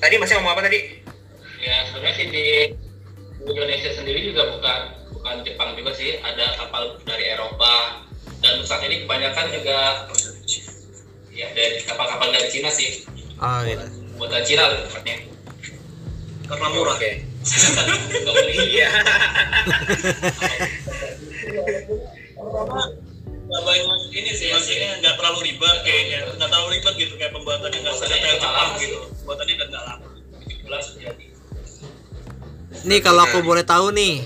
Tadi masih ngomong apa tadi?
ya sebenarnya sih di Indonesia sendiri juga bukan bukan Jepang juga sih. Ada kapal dari Eropa. Dan saat ini kebanyakan juga ya dari kapal-kapal dari Cina sih.
Oh gitu
buatan Cina tepatnya
karena murah.
Beli.
Iya.
nggak banyak ini sih maksudnya nggak terlalu ribet kayaknya nggak terlalu ribet gitu kayak pembuatannya nggak sedetail Jepang
lama sih.
gitu. Buatannya nggak nggak lama
Bulan sejati.
nih kalau aku boleh tahu nih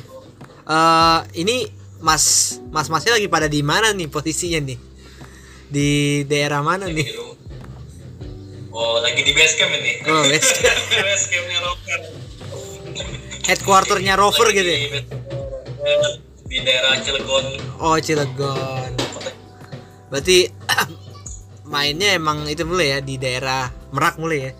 eh ini mas mas masnya lagi pada di mana nih posisinya nih? Di daerah mana
Lagi
nih?
di oh lagi di base camp ini?
Oh base
base campnya rocker
headquarternya rover
Lagi
gitu ya?
di, base- di daerah Cilegon.
Oh Cilegon berarti mainnya emang itu mulai ya di daerah Merak mulai ya?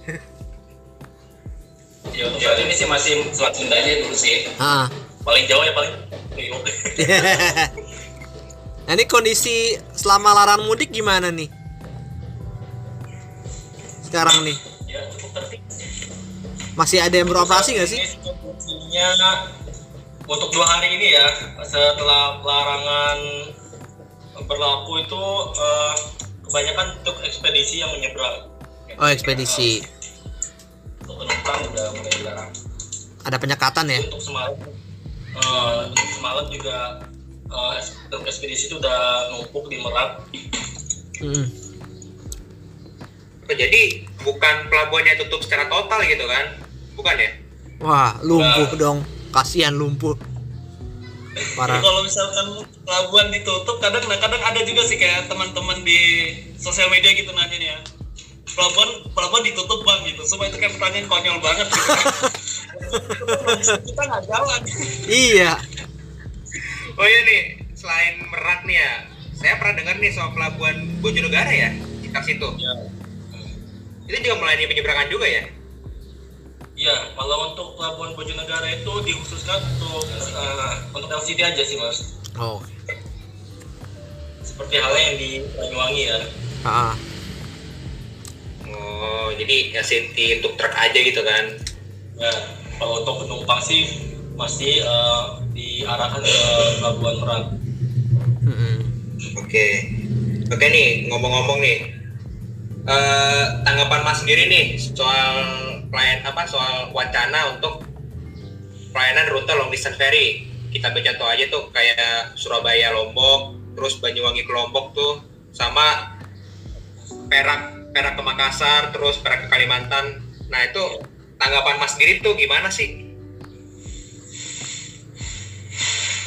Ya untuk saat ini sih masih Selat Sunda aja dulu sih.
Ah.
Paling jauh ya paling
nah ini kondisi selama larangan mudik gimana nih? Sekarang nih?
Ya cukup tertib.
Masih ada yang beroperasi nggak sih?
Untuk dua hari ini ya setelah larangan berlaku itu eh, kebanyakan untuk ekspedisi yang menyeberang.
Oh ekspedisi.
Untuk penumpang udah mulai dilarang.
Ada penyekatan ya?
Untuk semalam eh, untuk semalam juga eh, untuk ekspedisi itu udah numpuk di Merak.
Mm.
Oh, jadi bukan pelabuhannya tutup secara total gitu kan? Bukan ya?
wah lumpuh dong. Kasihan lumpuh parah.
Kalau misalkan pelabuhan ditutup kadang nah kadang ada juga sih kayak teman-teman di sosial media gitu nanya nih ya pelabuhan pelabuhan ditutup bang gitu. Supaya itu kayak pertanyaan konyol banget gitu. Kita nggak jalan.
Iya.
Oh iya nih, selain Merak nih ya, saya pernah dengar nih soal pelabuhan Bojonegara ya, di tas itu. Itu juga melayani penyeberangan juga ya?
Iya, kalau untuk pelabuhan Bojonegara itu dikhususkan untuk eh, untuk LCD aja sih mas.
oh
Seperti halnya yang di Banyuwangi ya.
ah
Oh, jadi LCT untuk truk aja gitu kan?
Ya, kalau untuk penumpang sih masih eh, diarahkan ke pelabuhan Merak.
Oke, oke nih ngomong-ngomong nih, Eh tanggapan Mas sendiri nih soal pelayan apa soal wacana untuk pelayanan rute long distance ferry. Kita contoh aja tuh kayak Surabaya Lombok, terus Banyuwangi ke Lombok tuh, sama Perak Perak ke Makassar, terus Perak ke Kalimantan. Nah itu tanggapan Mas sendiri tuh gimana sih?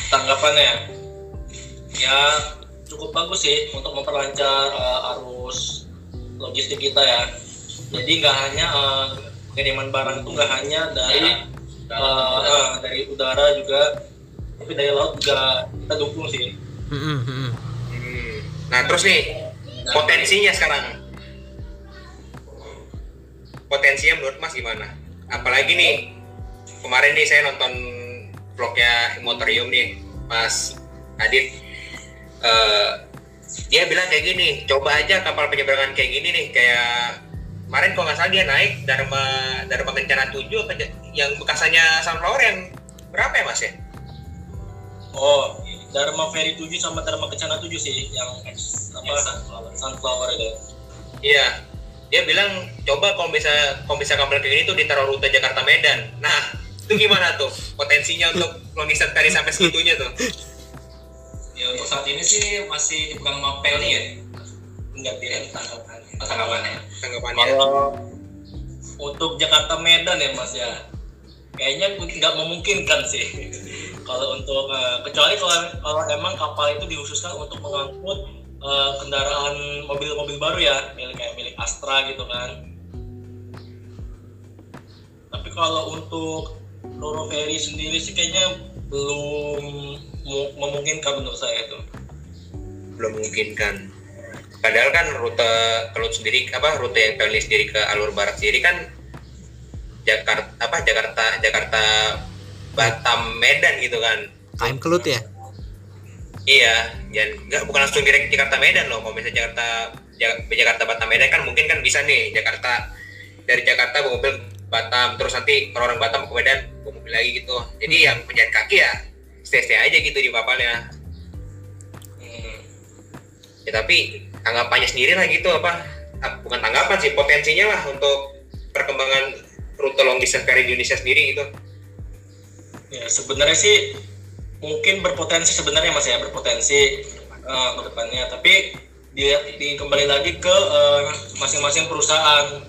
Tanggapannya ya cukup bagus sih untuk memperlancar eh, arus logistik kita ya. jadi nggak hanya eh, pengiriman barang itu nggak hanya dari eh, eh, dari udara juga tapi dari laut juga kita dukung sih.
Hmm. Nah terus nih potensinya sekarang, potensinya menurut Mas gimana? Apalagi nih kemarin nih saya nonton vlognya Motorium nih, Mas Adit. Eh, dia bilang kayak gini, coba aja kapal penyeberangan kayak gini nih, kayak kemarin kalau nggak salah dia naik Dharma Dharma Kencana 7 apa j- yang bekasannya Sunflower yang berapa ya Mas ya?
oh Dharma Ferry 7 sama Dharma Kencana 7 sih yang apa sunflower, sunflower itu
Iya, dia bilang coba kalau bisa kalau bisa kapal kayak gini tuh ditaruh rute Jakarta Medan. Nah, itu gimana tuh potensinya untuk long distance ferry sampai segitunya tuh?
Ya untuk saat ini sih masih dipegang sama Pelni ya.
enggak dia tanggapannya
Oh, tanggapannya.
Tanggapannya?
kalau untuk Jakarta Medan ya Mas ya kayaknya nggak memungkinkan sih kalau untuk eh, kecuali kalau kalau emang kapal itu dikhususkan untuk mengangkut eh, kendaraan mobil-mobil baru ya milik kayak milik Astra gitu kan tapi kalau untuk Roro Ferry sendiri sih kayaknya belum mu- memungkinkan menurut saya itu
Belum memungkinkan. Padahal kan rute kalau sendiri apa rute yang Pelni sendiri ke alur barat sendiri kan Jakarta apa Jakarta Jakarta Batam Medan gitu kan.
KM Kelut ya
Iya, dan nggak bukan langsung direct Jakarta Medan loh. Kalau misalnya Jakarta Ja- Jakarta Batam Medan kan mungkin kan bisa nih Jakarta dari Jakarta bawa mobil ke Batam terus nanti orang-orang Batam ke Medan bawa mobil lagi gitu. Jadi yang pejalan kaki ya stay stay aja gitu di kapalnya.
Hmm.
Ya tapi tanggapannya sendiri lah gitu apa? ah, Bukan tanggapan sih potensinya lah untuk perkembangan rute long distance ferry di Indonesia sendiri gitu.
Ya sebenarnya sih mungkin berpotensi sebenarnya mas ya berpotensi eh, ke depannya tapi dia di, kembali lagi ke eh, masing-masing perusahaan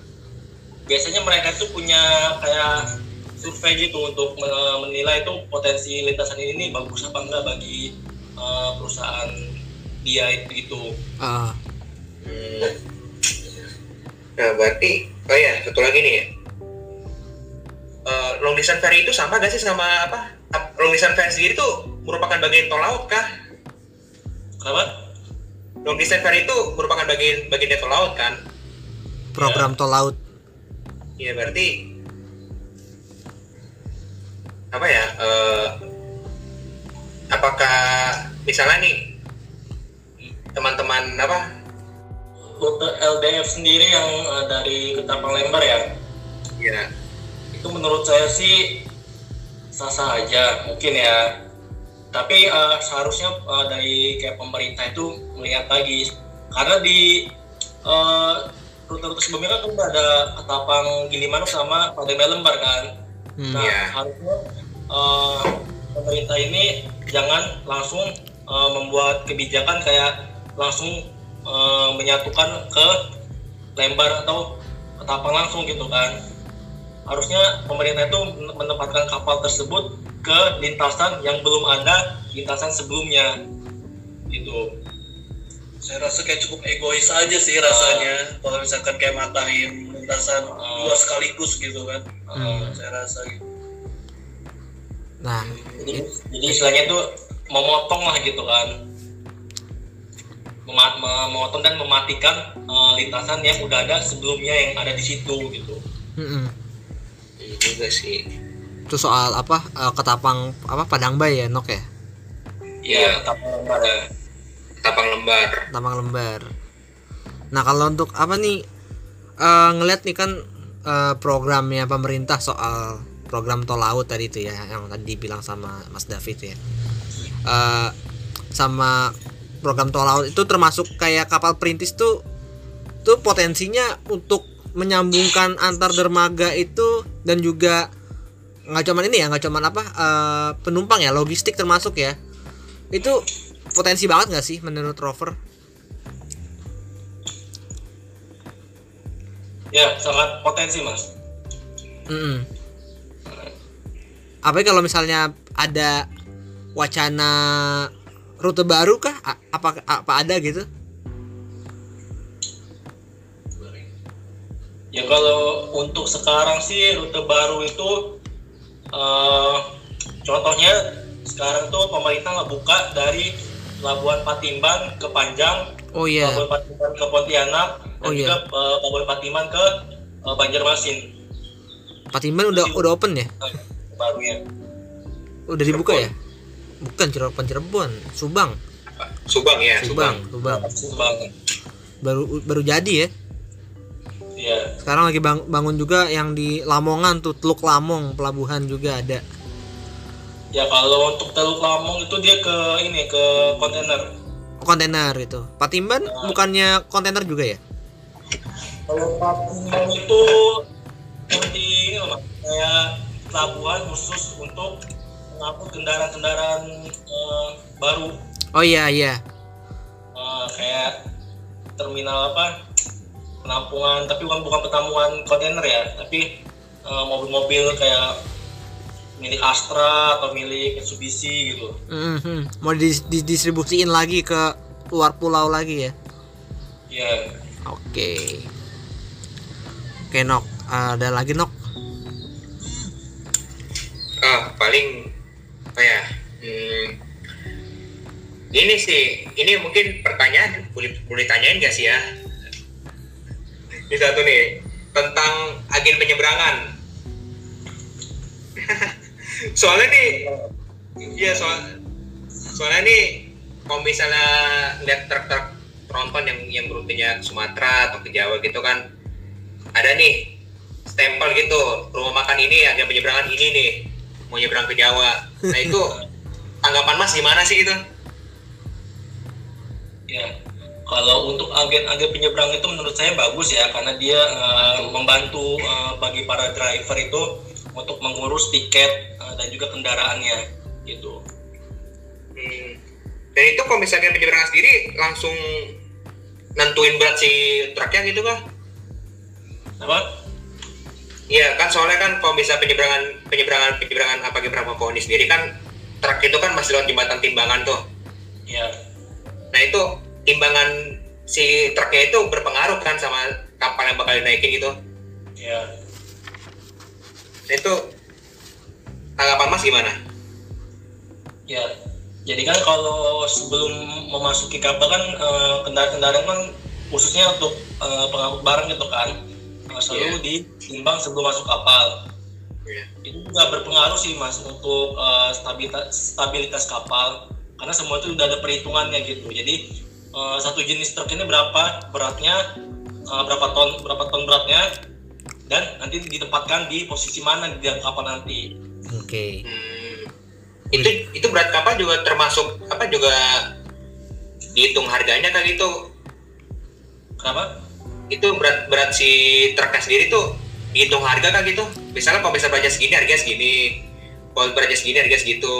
biasanya mereka tuh punya kayak survei gitu untuk men- menilai itu potensi lintasan ini bagus apa enggak bagi eh, perusahaan dia itu gitu
Hmm. Nah berarti, oh ya satu lagi nih ya. Eh, long distance ferry itu sama gak sih sama apa? Ap- Long distance ferry sendiri tuh merupakan bagian tol laut kah?
kenapa?
Long distance ferry itu merupakan bagian bagian dari tol laut kan?
program tol laut
Iya berarti apa ya? eh, apakah misalnya nih teman-teman apa?
Rute LDF sendiri yang eh, dari Ketapang Lembar ya?
Ya
itu menurut saya sih sah-sah aja mungkin ya. Tapi eh, seharusnya eh, dari kayak pemerintah itu melihat lagi. Karena di eh, rute-rute sebelumnya kan udah ada Ketapang Gilimanuk sama Padang Lembar kan?
Hmm.
nah
Iya.
harusnya eh, pemerintah ini jangan langsung eh, membuat kebijakan kayak langsung eh, menyatukan ke Lembar atau Ketapang langsung gitu kan. Harusnya pemerintah itu menempatkan kapal tersebut ke lintasan yang belum ada lintasan sebelumnya. Gitu.
Saya rasa kayak cukup egois aja sih rasanya kalau misalkan kayak matahin lintasan dua sekaligus gitu kan.
Eh,
saya rasa gitu.
Nah
jadi jadi istilahnya itu memotong lah gitu kan memotong dan mematikan eh, lintasan yang udah ada sebelumnya yang ada di situ gitu.
Iya juga sih.
itu soal apa eh, ketapang apa padang bay ya nok ya
Iya.
Ketapang Lembar ya.
Tapang lembar.
Tampang lembar. Nah kalau untuk apa nih eh, ngeliat nih kan eh, programnya pemerintah soal program tol laut tadi itu ya yang tadi dibilang sama Mas David ya. Eh, sama program tol laut itu termasuk kayak kapal perintis tuh tuh potensinya untuk menyambungkan antar dermaga itu dan juga nggak cuman ini ya nggak cuman apa eh, penumpang ya logistik termasuk ya. Itu potensi banget nggak sih menurut Rover?
Ya sangat potensi mas.
Mm-mm. Apalagi kalau misalnya ada wacana rute baru kah? A- Apa apa ada gitu?
Ya kalau untuk sekarang sih rute baru itu eh, contohnya sekarang tuh pemerintah nggak buka dari Pelabuhan Patimban ke Panjang,
Oh iya.
Pelabuhan Patimban ke Pontianak, dan
Oh, iya.
juga eh, Pelabuhan Patimban ke eh, Banjarmasin
Patimban udah udah open ya?
eh, barunya.
Udah dibuka ya? Bukan Cirebon, Cirebon, Subang,
Subang ya,
Subang,
Subang.
Subang. Baru baru jadi ya.
Iya.
Sekarang lagi bang- bangun juga yang di Lamongan tuh Teluk Lamong pelabuhan juga ada.
Ya kalau untuk Teluk Lamong itu dia ke ini ke kontainer.
Kontainer itu. Patimban bukannya kontainer juga ya?
Kalau Patimban itu seperti ini loh Mas, kayak pelabuhan khusus untuk mengangkut kendaraan-kendaraan eh, baru
Oh iya iya.
Eh, kayak terminal apa penampungan tapi bukan bukan penampungan kontainer ya tapi eh, mobil-mobil kayak milik Astra atau milik Mitsubishi gitu
Mhm. Mau dis- didistribusiin lagi ke luar pulau lagi ya?
ya
Oke. Oke Nok, ada lagi Nok?
Ah, paling apa ya? Hmm, ini sih, ini mungkin pertanyaan boleh boleh tanyain gak sih ya? Ini satu nih tentang agen penyeberangan. soalnya nih, iya soal soalnya nih kalau misalnya lihat truk-truk tronton yang yang rutenya ke Sumatera atau ke Jawa gitu kan, ada nih stempel gitu rumah makan ini agen penyeberangan ini nih mau nyebrang ke Jawa. Nah itu tanggapan Mas gimana sih itu?
Ya, kalau untuk agen-agen penyeberang itu menurut saya bagus ya karena dia eh, membantu eh, bagi para driver itu untuk mengurus tiket eh, dan juga kendaraannya gitu.
Hmm. Dan itu kalau misalnya penyeberangan sendiri langsung nentuin berat si truknya gitu kah?
Apa?
Iya kan soalnya kan kalau bisa penyeberangan penyeberangan penyeberangan apa penyeberangan pohon sendiri kan truk itu kan masih lewat jembatan timbangan tuh.
Ya,
Nah itu timbangan si truknya itu berpengaruh kan sama kapal yang bakal dinaikin gitu.
ya.
Nah itu tanggapan Mas gimana?
Ya, jadi kan kalau sebelum memasuki kapal kan eh, kendaraan-kendaraan kan khususnya untuk eh, pengangkut barang gitu kan selalu ditimbang sebelum masuk kapal.
Iya.
Itu juga berpengaruh sih mas untuk eh, stabilitas stabilitas kapal karena semua itu udah ada perhitungannya gitu. Jadi eh, satu jenis truk ini berapa beratnya, eh, berapa ton berapa ton beratnya dan nanti ditempatkan di posisi mana di dalam kapal nanti.
Oke.
Hmm, itu itu berat kapal juga termasuk apa juga dihitung harganya kan gitu
Kenapa?
Itu berat berat si truknya sendiri tuh dihitung harga kan gitu misalnya kalau bisa beratnya segini harganya segini kalau beratnya segini harganya segitu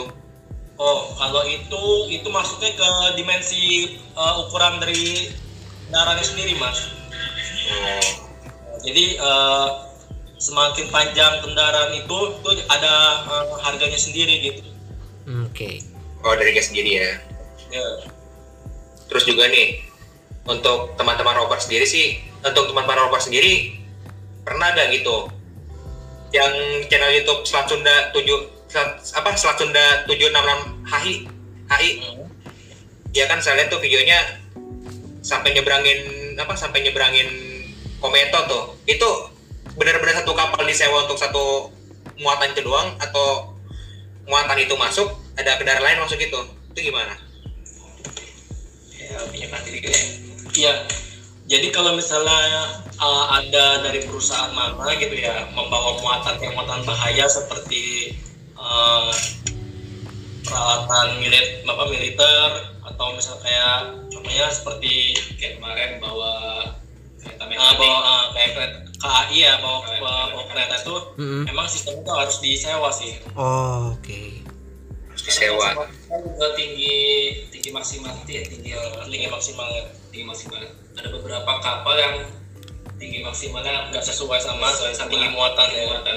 Oh, kalau itu itu masuknya ke dimensi uh, ukuran dari kendaraannya sendiri, Mas.
oh,
Jadi uh, semakin panjang kendaraan itu itu ada uh, harganya sendiri gitu.
Oke.
oh dari gas sendiri ya
Ya.
terus juga nih untuk teman-teman rover sendiri sih untuk teman-teman rover sendiri pernah gak gitu? Yang channel YouTube Selat Sunda 7 Selat, apa Selat Sunda 766 HI HI ya kan saya lihat tuh videonya sampai nyebrangin apa sampai nyebrangin kometo tuh. Itu benar-benar satu kapal disewa untuk satu muatan itu doang atau muatan itu masuk ada kendaraan lain masuk itu itu gimana?
Ya, punya gitu ya. Iya. Jadi kalau misalnya uh, ada dari perusahaan mana gitu ya membawa muatan yang muatan bahaya seperti uh, peralatan milit apa militer atau misal kayak contohnya seperti kayak kemarin bawa kereta uh, bawa uh, kayak kereta KAI ya bawa, bawa, bawa kereta itu
Mm-mm.
memang sistem itu harus disewa sih.
Oh, oke.
harus disewa
Kan tinggi tinggi maksimal ya tinggi
Tinggi maksimalnya.
tinggi maksimal ada beberapa kapal yang tinggi maksimalnya
nggak sesuai sama
Sesuai sama
tinggi muatan ya.
muatan.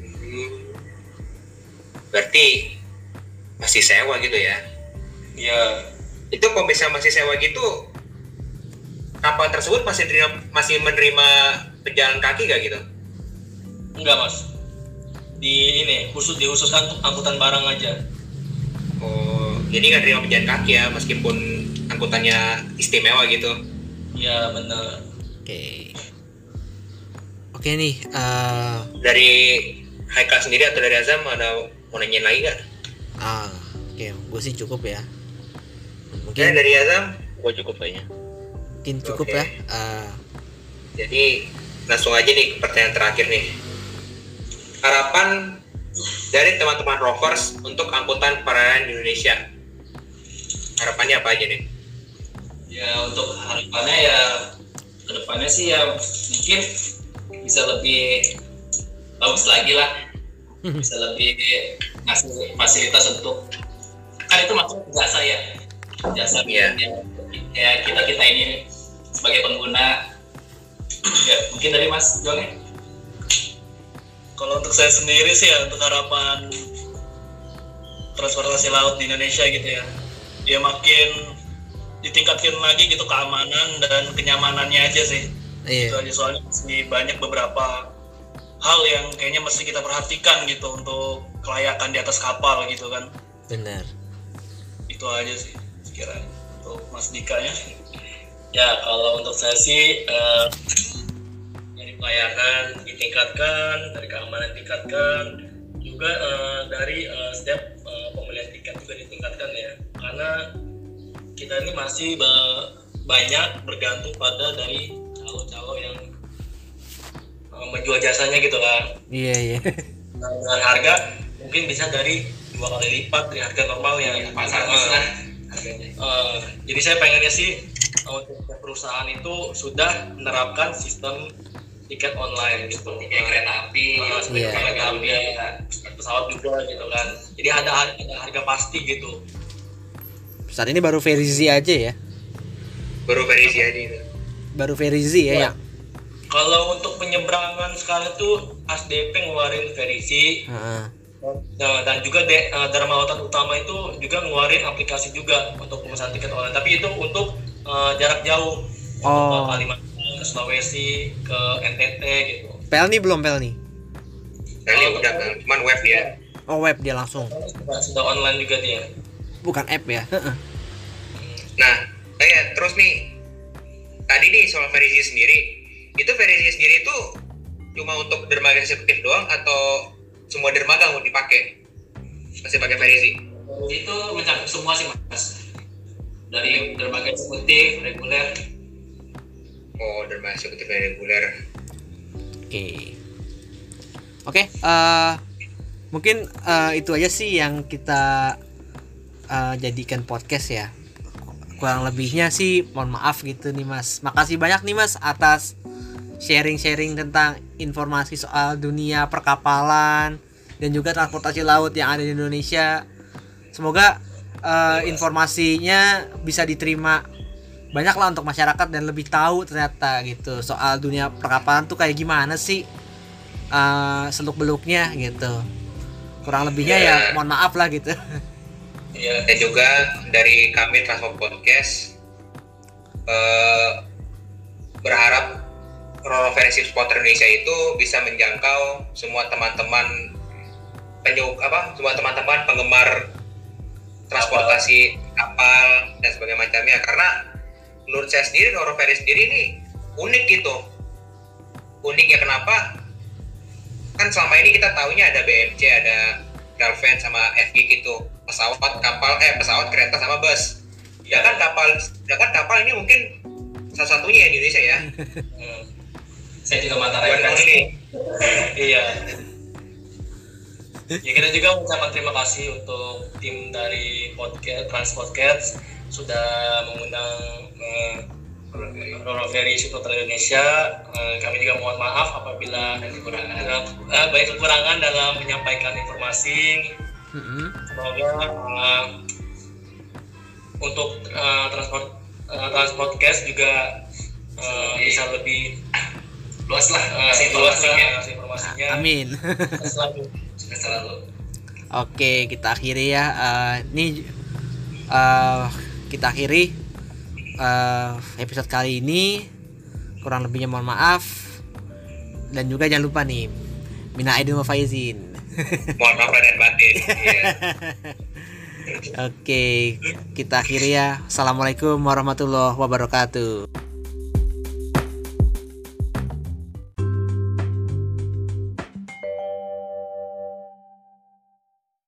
Hmm. berarti masih sewa gitu ya
Ya,
itu kalau misalnya masih sewa gitu kapal tersebut masih menerima, masih menerima pejalan kaki gak gitu?
Enggak mas. Di ini khusus dihususkan untuk angkutan barang aja.
Oh, jadi nggak terima pejalan kaki ya, meskipun angkutannya istimewa gitu.
Iya benar.
Oke. Oke nih, eh
Dari Haikal sendiri atau dari Azam ada mau nanyain lagi gak?
ah, oke, gue sih cukup ya. Mungkin
dari Azam,
Gue cukup kayaknya.
mungkin cukup
Oke.
ya. Eh,
jadi langsung aja nih ke pertanyaan terakhir nih. Harapan dari teman-teman rovers untuk angkutan perairan di Indonesia. Harapannya apa aja nih?
Ya untuk harapannya ya ke depannya sih ya mungkin bisa lebih bagus lagi lah. Bisa lebih ngasih fasilitas untuk kan itu maksudnya jasa ya. Jasa
Iya.
ya, kayak kita kita ini sebagai pengguna. Ya mungkin dari Mas Jone
Kalau untuk saya sendiri sih ya untuk harapan transportasi laut di Indonesia gitu ya, ya makin ditingkatkan lagi gitu keamanan dan kenyamanannya aja sih.
iya.
Itu aja soalnya masih banyak beberapa hal yang kayaknya mesti kita perhatikan gitu untuk kelayakan di atas kapal gitu kan.
Benar.
Itu aja sih sekiranya untuk Mas Dika ya.
Ya kalau untuk saya sih eh, dari pelayanan ditingkatkan, dari keamanan ditingkatkan, juga eh, dari eh, setiap eh, pembelian tiket juga ditingkatkan ya, karena kita ini masih ba- banyak bergantung pada dari calo-calo yang eh, menjual jasanya gitu kan.
Iya, iya.
Nah, dengan harga mungkin bisa dari dua kali lipat dari harga normal yang
pasar
Eh,
lah harganya
Eh, jadi saya pengennya sih eh, untuk perusahaan itu sudah menerapkan sistem tiket online gitu.
kayak kereta api
Eh, seperti
Iya.
kereta api, pesawat juga gitu kan. Jadi ada ada harga pasti gitu.
Saat ini baru Verizi aja ya.
Baru verisi aja itu.
Baru Verizi ya
Iya.
yang
Kalau untuk penyeberangan sekarang tuh ASDP ngeluarin verisi
Heeh.
Nah, dan juga de, eh, Dharma Lautan Utama itu juga ngeluarin aplikasi juga untuk pemesanan tiket online. Tapi itu untuk eh, jarak jauh. Untuk
Oh.
ke Kalimantan, ke Sulawesi, ke NTT gitu.
Pel nih belum Pel nih.
Kali udah kan, cuman web ya.
Oh web dia langsung.
Sudah, sudah online juga dia.
Bukan app ya. Heeh.
Nah, saya terus nih tadi nih soal verisi sendiri, itu verisi sendiri itu cuma untuk dermaga eksekutif doang atau semua dermaga mau dipakai? Masih pakai verisi?
itu mencakup semua sih mas dari dermaga eksekutif reguler
Oh, dermaga eksekutif dan reguler.
Oke. Oke, eh mungkin eh, itu aja sih yang kita eh, jadikan podcast ya. Kurang lebihnya sih mohon maaf gitu nih Mas. Makasih banyak nih Mas atas sharing-sharing tentang informasi soal dunia perkapalan dan juga transportasi laut yang ada di Indonesia. Semoga eh, informasinya bisa diterima banyak lah untuk masyarakat dan lebih tahu ternyata gitu soal dunia perkapalan tuh kayak gimana sih eh, seluk beluknya gitu kurang lebihnya ya mohon maaf lah gitu
Iya.
Dan juga dari kami Transport Podcast eh, berharap Roro Versi Supporter Indonesia itu bisa menjangkau semua teman-teman penyuk apa semua teman-teman penggemar transportasi kapal dan sebagainya macamnya. Karena menurut saya sendiri Roro Ferry sendiri ini unik gitu. Uniknya kenapa? Kan selama ini kita taunya ada BMC ada Galvan sama FG gitu pesawat kapal eh pesawat kereta sama bus ya kan kapal ya kan kapal ini mungkin salah satunya ya di Indonesia ya
Hmm. Saya juga mantan rakyat.
ini
Iya. Ya kita juga mengucapkan terima kasih untuk tim dari podcast Trans Podcast sudah mengundang eh, Roro Ferry Supporter Indonesia. Eh, kami juga mohon maaf apabila ada kekurangan, eh, banyak kekurangan dalam menyampaikan informasi. Semoga eh, untuk eh, transport eh, transport cash juga eh, bisa lebih
luas lah
eh, lah
informasinya.
informasinya.
amin.
Selalu.
Selalu
oke kita akhiri ya. Eh, ini eh, kita akhiri eh, episode kali ini. Kurang lebihnya mohon maaf. Dan juga jangan lupa nih mina aidin wa faizin
Mohon maaf dan batin. Iya.
oke kita akhiri ya assalamualaikum warahmatullahi wabarakatuh